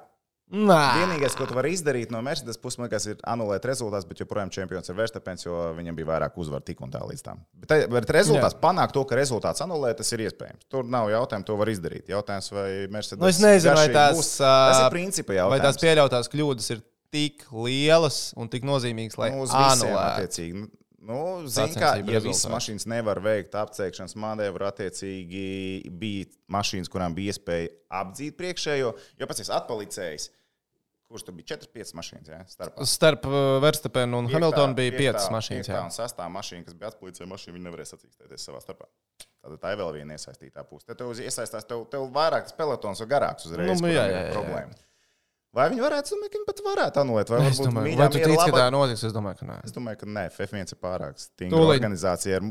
Nē, Vienīgais, ko tu vari izdarīt no Mercedes puses, liekas, ir anulēt rezultātus, bet joprojām čempions ir Verstapens, jo viņam bija vairāk uzvaru tik un tā līdz tam. Bet, tai- bet rezultāts, Jā. panākt to, ka rezultāts anulē, tas ir iespējams. Tur nav jautājumu, to var izdarīt. Jautājums, vai Mercedes Nu, es nezinu, vai tās, būs. Tas ir principa vai jautājums. tās pieļautās kļūdas ir tik lielas un tik nozīmīgas, lai Nu, anulētu. Nu, kā Sacensību ja visas rezultāti. mašīnas nevar veikt apceikšanas manevru, attiecīgi bija mašīnas, kurām bija iespēja apdzīt priekšējo. Jo pats esi atpalicējis, kurš tur bija 4-5 mašīnas. Ja, starpā. Starp uh, Verstapenu un Hamiltonu bija piecas mašīnas. Tā jā. un sastāvā mašīna, kas bija atpūtījis mašīna, viņi nevarēja sacīkstēties savā starpā. Tad tā ir vēl viena iesaistītā puse. Tad tev iesaistās, tev, tev vairāk tas pelotons ir garāks uzreiz. Nu, jā, ir jā, jā. problēma. Vai viņi varētu, domāju, ka viņi pat varētu anulēt, vai Es varbūt domāju, vai tu tici, ka labā- tā notiks? Es domāju, ka nē. Es domāju, ka nē, F1 ir pārāk stingra Tūlīt. organizācija ar,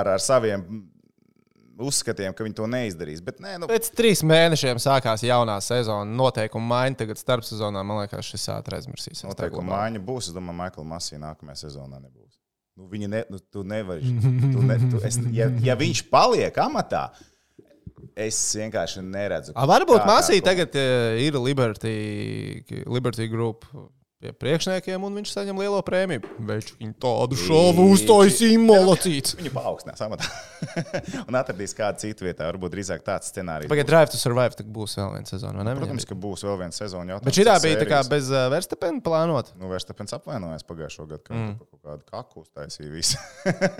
ar, ar saviem uzskatiem, ka viņi to neizdarīs. Bet nē, nu, Pēc trīs mēnešiem sākās jaunā sezona. Noteikuma maiņa tagad starp sezonā. Man liekas, šis ātri aizmirsīsies. noteikuma maiņa būs. Es domāju, Maikla Masī nākamajā sezonā nebūs. Nu, viņi ne, nu, tu nevari. Tu ne, tu, es, ja, ja viņš paliek amatā, es vienkārši neredzu. A, varbūt ko- tagad eh, ir Liberty, Liberty Group pie priekšniekiem un viņš saņem lielo prēmiju. Viņš viņu tādu šovu uztaisīja molocīts. Viņu paaugstinās amatā un atradīs kādu citu vietā. Varbūt drīzāk tāds scenārijs. Pagaidā, Drive to Survive, tad būs vēl viena sezona. vai ne? Protams, ka būs vēl viena sezona. Bet šī bija tā kā bez uh, Verstapena plānota. Nu, Verstapens apvainojās pagājušo gadu, ka mm. kaut kādu kaku uztaisīja visu.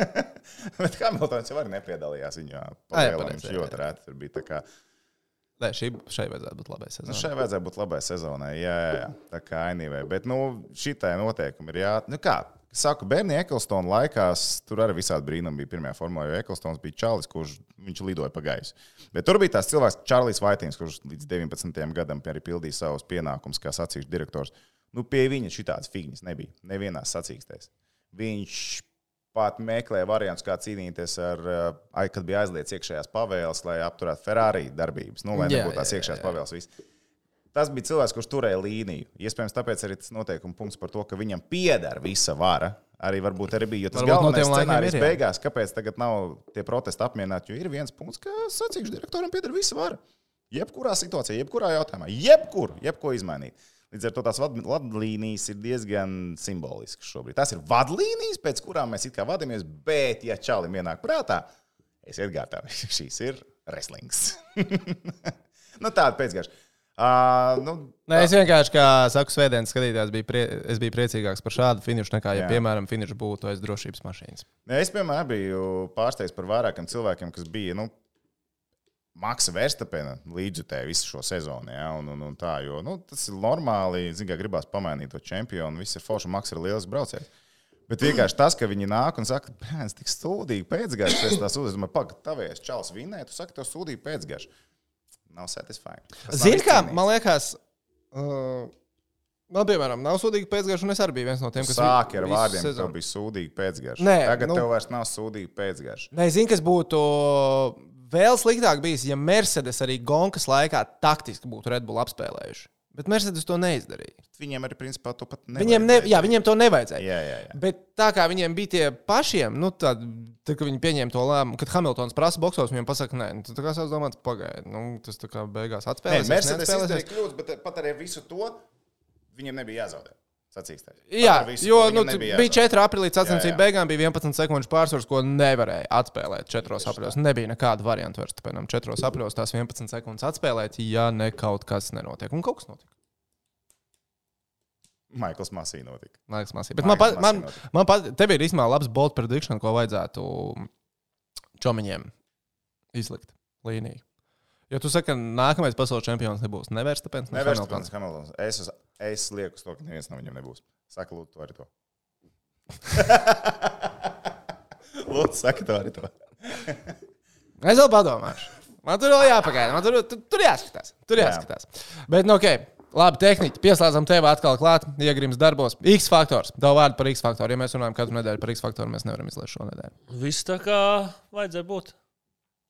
Bet Hamiltons jau arī nepiedalījās viņā. Ā, jā, pareizi, viņš jā, ļoti rēti tur bija. Nē, šī, šai vajadzētu būt labai nu, sezonai. šai vajadzēja būt labai sezonai. Jā, jā, jā. tā kā ainīvai. Bet nu, šitai noteikumi ir jā. Nu, kā? Saku, bērni Eklstona laikās tur arī visādi brīnumi bija pirmajā formā, jo Eklstons bija Čālijs, kurš viņš lidoja pa gaisu. Bet tur bija tās cilvēks, Čārlis Vaitings, kurš līdz 19. gadam arī pildīja savus pienākumus, kā sacīkšu direktors. Nu, pie viņa šitādas figņas nebija. Nevienā sacīkstēs. Viņš pat meklēja variantus, kā cīnīties ar, uh, kad bija aizliegts iekšējās pavēles, lai apturētu Ferrari darbības, nu, lai Jā, nebūtu tās jā, iekšējās jā. pavēles. Viss. Tas bija cilvēks, kurš turēja līniju. Iespējams, tāpēc arī tas noteikuma punkts par to, ka viņam pieder visa vara. Arī varbūt arī bija. Jo tas Varbūt no galvenais laikiem scenārijs ir, beigās, kāpēc tagad nav tie protesti apmierināti, jo ir viens punkts, ka sacīkšu direktoram pieder visa vara. Jebkurā situācijā, jebkurā jautājumā, jebkur, jebko izmainīt. Līdz ar to tās vad- vadlīnijas ir diezgan simboliskas šobrīd. Tās ir vadlīnijas, pēc kurām mēs it kā vadāmies, bet, ja čalim ienāk prātā, esiet gatavi. Šīs ir wrestlings. nu, tāda pēcgarša. Uh, nu, Nē, es vienkārši, kā saku, svētdienas skatītājs, biju, prie, es biju priecīgāks par šādu finišu, nekā, ja, Jā. piemēram, finišs būtu aiz drošības mašīnas. Ne, Es, piemēram, biju pārsteigts par vairākiem cilvēkiem, kas bija nu, Maksa Verstapena līdzjutēji visu šo sezonu. Ja, un, un, un tā, jo, nu, tas ir normāli. Zinu, kā gribās pamainīt to čempionu. Viss ir forši, Maksa ir liels braucējs. Bet vienkārši tas, ka viņi nāk un saka, bērns, tik stūdīgi pēcgājis, es tās uzdevumu, pagaidi, tavies čels vinēja, tu saki, tev stūdīgi pēcgājis. Nav satisfying. Zini, kā man liekas, uh, man, piemēram, nav sūdīgi pēcgājēji, un es arī biju viens no tiem, kas Sāki ar vārdiem, sezonu- tev bija sūdīga pēcgarša. Nē, Tagad nu- nu... tev vairs nav sūdīga pēcgarša. Nē, zinu, kas būtu vēl sliktāk bijis, ja Mercedes arī Gonkas laikā taktiski būtu Red Bull apspēlējuši. Bet Mercedes to neizdarīja. Viņiem arī, principā, to pat Viņiem, ne, jā, viņiem to nevajadzēja. Jā, jā, jā. Bet tā kā viņiem bija tie pašiem, nu, tad, tad kad viņi pieņēma to lēmumu, kad Hamiltons prasa boxos, viņiem pasaka, nē, nu, tad tā kā sāc domāt, pagaidi, nu, tas tā kā beigās Nē, atspēlēs. Mercedes izdarīja kļūdas, bet pat ar visu to viņiem nebija jāzaudē. Sacīkstais. Jā, visu jo nu, bija jāzaudē. 4 aprīlī sacensību Jā, jā. beigām, bija 11 sekundžu pārsvars, ko nevarēja atspēlēt 4 aprīļos. Nebija nekāda varianta vairs. Tam 4 aprīļos tās 11 sekundes atspēlēt, ja ne kaut kas nenotiek. Un kaut kas notika. Maikls Masī notika. Liekas, masī. Bet man, Maikls man, Masī notika. man pat, tev ir īstenībā labs bolt prediction, ko vajadzētu čomiņiem izlikt līniju. Jo tu saki, ka nākamais pasaules čempions nebūs ne Verstapens, ne Neverstapens, Hamiltons. Es, uz- es lieku uz to, ka neviens no viņiem nebūs. Saka, lūdzu, to arī to. lūdzu, saka, to arī to. Es vēl padomāšu. Man tur vēl jāpagaida. Man tur, tur, tur jāskatās. Tur Jā. jāskatās. Bet, nu, ok. Labi, tehniski. Pieslēdzam tevi atkal klāt, iegrims darbos. X faktors. Tev vārdu par X faktoru. Ja mēs runājam katru nedēļu par X faktoru, mēs nevaram izlaist šo nedēļu. Viss tā kā vajadzēja būt.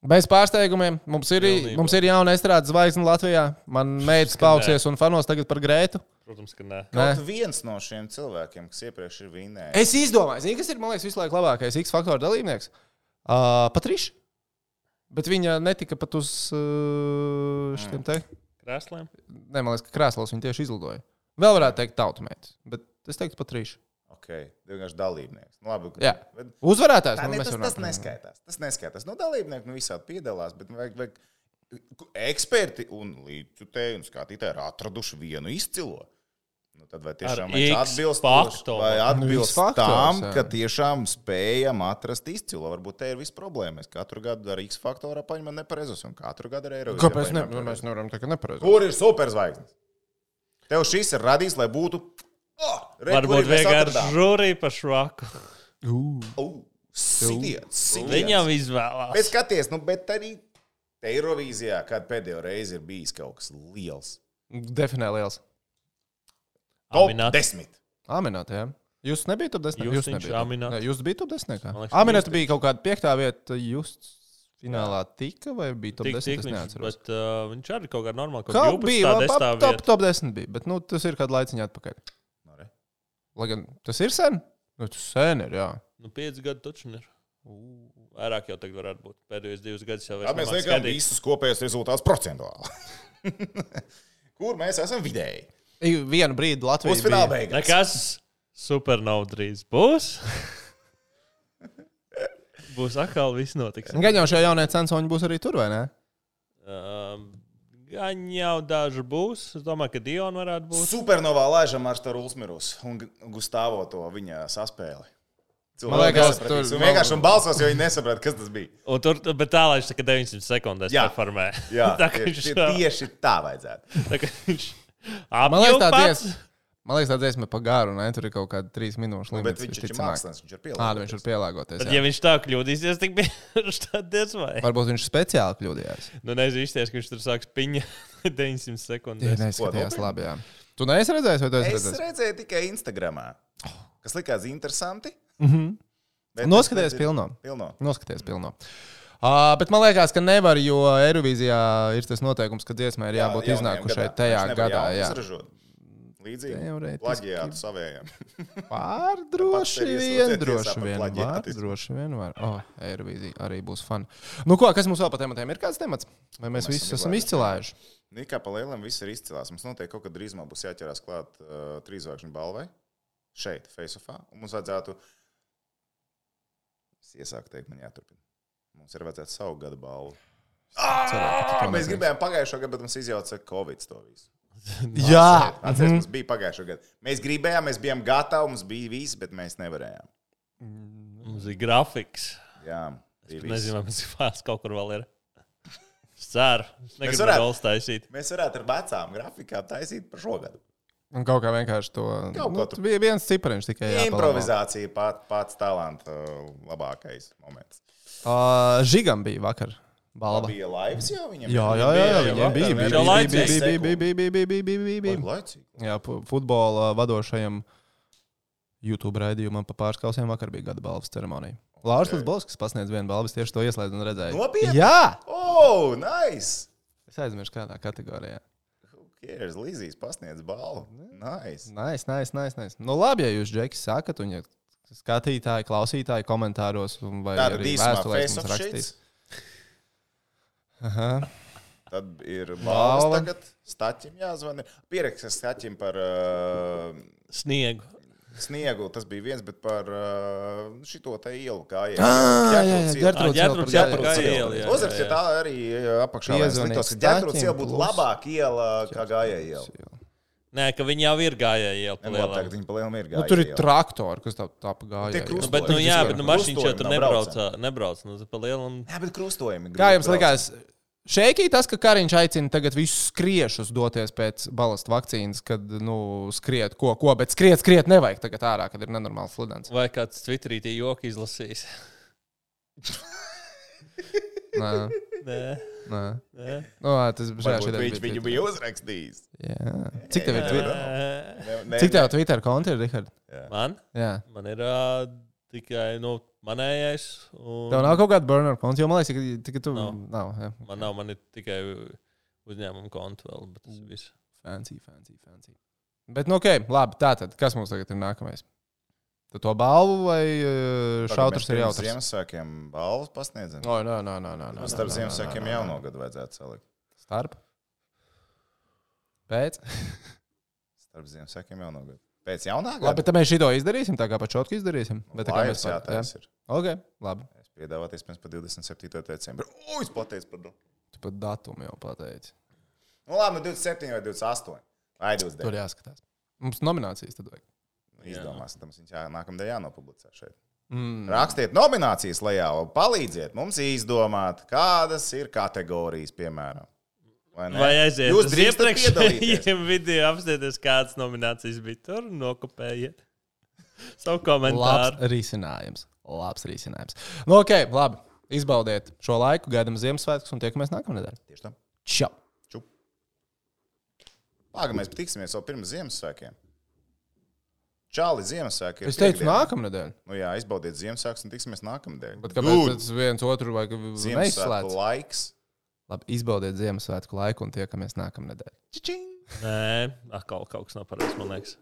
Bez pārsteigumiem. Mums ir, Pilnībā. mums ir jauna estrādes zvaigzne Latvijā. Man meitas Skanē. pauksies un fanos tagad par Grētu. Protams, ka nē. Nē. Kaut viens no šiem cilvēkiem, kas iepriekš ir vinējis. Es izdomāju, zini, kas ir man liekas, visu laiku labākais X faktora dalībnieks. Uh, Patriša. Bet viņa netika pat uz uh, šiem te. Krēsliem. Nē, man liekas, ka krēslos viņa tieši izlidoja. Vēl varētu teikt, tautumēts. Bet es teiktu, Patriša. Ok, vienkārši dalībnieks. Nu, labi, Jā. bet, Uzvarētājs. tā, nu, ne, tas, runājam tas neskaitās. Tas neskaitās. No dalībnieku nu, visādi piedalās, bet vajag, vajag eksperti un līdzjutēji un skatītāji ir atraduši vienu izcilo. Nu, tad vai tiešām X atbilst, vai Nu, atbilst tam, jā. ka tiešām spējam atrast izcilo? Varbūt te ir viss problēma. Mēs katru gadu ar X faktoru paņemam nepareizus un katru gadu ar Eiropas Kāpēc ne, nu, mēs nevaram teikt, ka nepareizi? Kur ir superzvaigznes? Tev šis ir radījis, lai būtu. Oh, re, Varbūt vienkārši žūrija par švaku. Sitiet, sitiet. Viņam izvēlās. Bet skaties, nu, bet arī Eirovīzijā, kad pēdējo reizi ir bijis kaut kas liels. Definē liels. Top Aminat. 10. Aminēta, jā. Jūs nebijat top 10. Jūs, Justiņš. Aminat. Nē, jūs bijat top 10. Man liekas, Aminēta bija kaut kāda piektā vieta. Jūs finālā tika vai bija top Tik, 10? tik Es viņš, neatceros. bet, uh, viņš arī kaut kā normāli. Kaut Kaut 12. bija, top, top, top 10 bija, bet nu, tas ir kādu laiciņu atpakaļ. Lai gan tas ir sen. Nu, tas sen ir, jā. Nu, pieci gadi taču ir. Vairāk jau tagad varētu būt. Pēdējos divus gadus jau Tad mēs liekam visus kopējos rezultātus procentuāli. Kur mēs esam vidēji? I- Vienu brīdi Latvija Pusfināla bija. beigās. Nekas supernova drīz būs. būs atkal viss notiks. Gan jau šie jaunie censoņi būs arī tur, vai ne? Um, Gan jau daži būs. Es domāju, ka Diona varētu būt. Supernovā laižam ar Staru Ulsmirus un Gustavo to viņa saspēli. Man liekas, tur tur- vienkārši un balsos, jo viņi nesaprata, kas tas bija. Un tur, bet tā, lai viņš tā kā 900 sekundēs Jā. performē. Jā, tā kā tieši, viņš tieši tā vajadzētu. tā kā viņš Man Man liekas, tā dziesma pa garu, ne? Tur ir kaut kāda trīs minūšu Nu, bet viņš ir mākslinieks, viņš ir Ā, pielāgots. nu viņš ir pielāgoties. Bet, jā. ja viņš tā kļūdīsies, tad viņš tā diez vai. Varbūt viņš speciāli kļūdījās. Nu, nezinu, izties, ka viņš tur sāks piņa 900 Jā, sekundēs. neskatījās labi. Jā. Tu neesi redzējis, vai tu esi Es redzējis? redzēju tikai Instagramā, kas likās interesanti. Mhm. bet- Noskaties pilno. Pilno. Noskaties pilno. Uh, bet man liekas, ka nevar, jo Eirovīzijā ir tas noteikums, ka dziesmai ir jābūt jaunajam iznākušai gadā. tajā gadā. Jā. Līdzīgi. Plaģiātu savējiem. Pār Pat droši sevi vien, droši vien. Var, droši vien var. Oh, Eirovīzija arī būs fun. Nu, ko, kas mums vēl par tematiem ir? Kāds temats? Vai mēs Mēs visus esam izcilājuši? Nē, kā pa lielam viss ir izcēlās. Mums noteikti kaut kad drīzumā būs jāķerās klāt uh, trīzvaigžņu balvai. Šeit, Faceofā. Un mums vajadzētu. Es iesāku teikt, man jāturpina. Mums ir vajadzētu savu gadu balvu. To Mēs gribējām pagājušo gadu, bet mums izjauca Covid to visu. Jā, Atcerieties, mhm. mums bija pagājušo gadu. Mēs gribējām, mēs bijām gatavi, mums bija viss, bet mēs nevarējām. Mums ir grafiks. Jā, Es nezinu, vai fārs kaut kur vēl ir. Es ceru. Es negribu varētu- taisīt. Mēs varētu ar vecām grafikām taisīt par šo gadu. Un kaut kā vienkārši to. Kaut Nu, viens cipariņš tikai. jāpalabo. Improvizācija pat, pats talanta uh, labākais moments. Uh, Žigam bija vakar. Balva. Bija laivas jau viņam? Jā, jā, jā, jā, Bija, viņiem bija. bija, laicīgi. bija, bija, bija, bija, bija, bija, bija, bija, bija. Laicīgi. Jā, fu- futbola vadošajam YouTube raidījumam pa pāris kausiem vakar bija gada balvas ceremonija. Lārs Lisbovskis pasniedz vienu balvu, tieši to ieslēdzu un redzēju. Nopietni? Jā! Oh, nice! Es aizmirsu, kādā kategorijā. Kieris Līzijas pasniedz balvu. Nice. Nice, nice, nice, nice. Nu, labi, ja jūs, Džeki, sakat, un ja skatītāji, klausītāji komentāros, un vai Tātad arī vēstulēs mums rakstīs. shits. Aha. Tad ir balva. Tagad stāķim jāzvanīt. Pierakstīt stāķim par uh, sniegu. Sniegu tas bija viens, bet par uh, šito te ielu kājām. Ah, jā, jā, jā, ģērbtrūts iela. Uzrakstiet tā arī eh, apakšā. Iezvanīt. Ģērbtrūts iela būtu labāk iela kā gājēja iela. Nē, ka viņi jau ir gājēji jau Nu, tagad viņi palielam ir Nu, gājēja tur ir traktori, kas tā, tā pa gāja. Tie jā. krust- Nu, bet, nu, jā, bet nu, mašīna jau tur nebrauca. Nebrauc, nu, pa lielam. Jā, bet krustojumi. Kā jums likās? Šeikī tas, ka Kariņš aicina tagad visus skriešus doties pēc balasta vakcīnas, kad nu, skriet, ko, ko, bet skriet, skriet nevajag tagad ārā, kad ir nenormāls sludens. Vai kāds Twitterī tie joki izlasīs? Nē, Nē, nē. nē. Nu, ā, tas šajā Varbūt šitā viņš bija viņu Twitter. bija uzrakstījis. Jā. Cik tev ir Twitter? Ne- Cik tev Twitter konti ir, Rihard? Man? Jā. Man ir uh, tikai nu, manējais. Un... Tev nav kaut kāda burner konta, jo man liekas, ka, ka tu Nav. nav. Jā. Man nav, man ir tikai uzņēmuma konta vēl, bet tas viss. Fancy, fancy, fancy. Bet, nu, ok, labi. Tā tad, kas mums tagad ir nākamais? Tad to balvu vai šautrs mēs ir jautrs? Ziemassvētkiem balvas pasniedzam. O, nē, nē, nē, nē. Starp Ziemassvētkiem jauno gadu vajadzētu salikt. Starp? Pēc? Starp Ziemassvētkiem jauno gadu. Pēc jaunā Labi, gada? bet tad mēs šito izdarīsim, tā kā pa čotku izdarīsim. Bet tā kā mēs par- jātais ir. Ok, labi. Es piedāvāju iespējams par 27. decembru. O, es pateicu par to. Tu pat datumu jau pateici. Nu, labi, nu 27 vai 28. Vai 29. Tur jāskatās. Mums nominācijas tad vajag. Izdomāsim, tam viņas jā, nākamajā jānopublicē šeit. Mm. Rakstiet nominācijas lejā, palīdziet mums izdomāt, kādas ir kategorijas, piemēram. Vai, ne? Vai aiziet Jūs uz iepriekšējiem video, apstāties, kādas nominācijas bija tur, nokopējiet savu Labs komentāru. risinājums. Labs risinājums. Nu, ok, labi. Izbaudiet šo laiku, gaidām Ziemassvētkus un tiekamies nākamnedēļ. Tieši tā. Čau! Pagaidām, mēs tiksimies jau pirms Ziemassvētkiem. Čāli Ziemassvētki. ir Es teicu, nākamnedēļ. Nu jā, izbaudiet Ziemassvētkus un tiksimies nākamnedēļ. Bet kāpēc tas viens otru vai Ziemassvētku neizslēdz? laiks. Labi, izbaudiet Ziemassvētku laiku un tiekamies nākamnedēļ. Nē, atkal kaut kas nav pareizs, man liekas.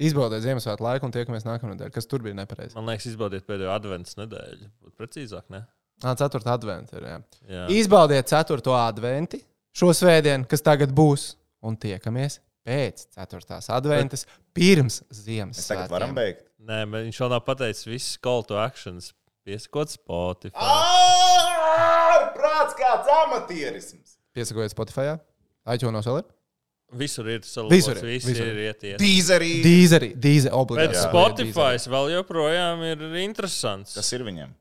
Izbaudiet Ziemassvētku laiku un tiekamies nākamnedēļ. Kas tur bija nepareizi? Man liekas, izbaudiet pēdējo adventas nedēļu. Būtu precīzāk, ne? Ah, 4. advents ir. Jā. Jā. Izbaudiet 4. adventi šo svētdienu, kas tagad būs, un tiekamies pēc 4. adventas, pirms Mēs tagad varam Ziemassvētkiem. beigt. Nē, bet viņš vēl nav pateicis visas call to actions. Piesakot Spotify. Prāts kāds amatierisms! Piesakojiet Spotify, iTunes vēl ir. Visur ir visi visur ir ietiet. Dīzerī! Dīzeri, dīzeri, Bet obligāti. Jā. Spotify vēl joprojām ir interesants. Tas ir viņam.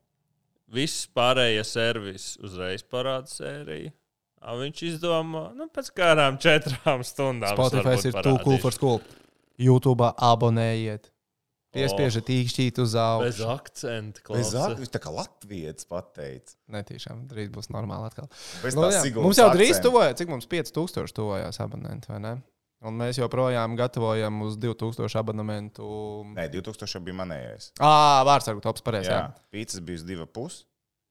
Viss pārējie servisi uzreiz parāda sēriju. A, viņš izdomā, nu, pēc kādām četrām stundām. Spotify ir too cool for school. YouTube abonējiet. Piespiežat īkšķīt uz Bez augšu. akcentu. Bez zāles, viņš tā kā latvietis pateica. Netīšām, drīz būs normāli atkal. Bez Nu, tā jā, mums jau drīz tuvojas, cik mums 5000 tuvojās abonenti, vai ne? Un mēs joprojām gatavojam uz 2000 abonementu. Nē, 2000 bija manējais. Ah, vārdsargu tops pareizi. Jā, Jā, pīcis bija uz divu pusi.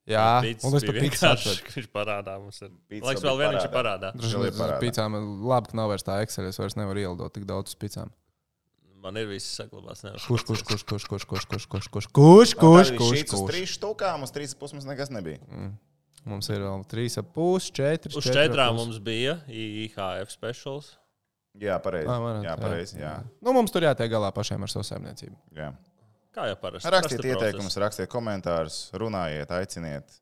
Jā. Un es bija pat pīcis vienkārši, atvedu. ka Viņš parādā mums. Ir. Pīcis Laiks vēl vēl bija vien viņš ir parādā. vien uz pīcām labi, ka nav vairs tā Excel. Es vairs nevaru ielidot tik daudz uz pīcām. Man ir viss saglabāts. nevar Kurš, kurš, kurš, kurš, kurš, kurš, kurš, kurš, kurš, kurš, kurš, kurš, Šīs uz kurš. trīs štukām, uz trīs puses mums nekas nebija. Mums ir vēl 3,5, 4. Uz četrām mums bija IHF specials. Jā, pareizi. Ah, Jā, pareizi. Jā. Nu, mums tur jātiek galā pašiem ar savu saimniecību. Jā. Kā jau parasti. Rakstiet ieteikumus, rakstiet komentārus, runājiet, aiciniet.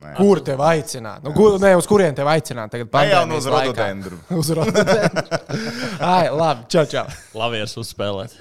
Nē. Kur tev aicināt? Nu, kur, ne, uz kurien tev aicināt? Tagad jau nu uz rododendru. Uz rododendru. Ai, labi, čau, čau. process. Labi, es uzspēlēt.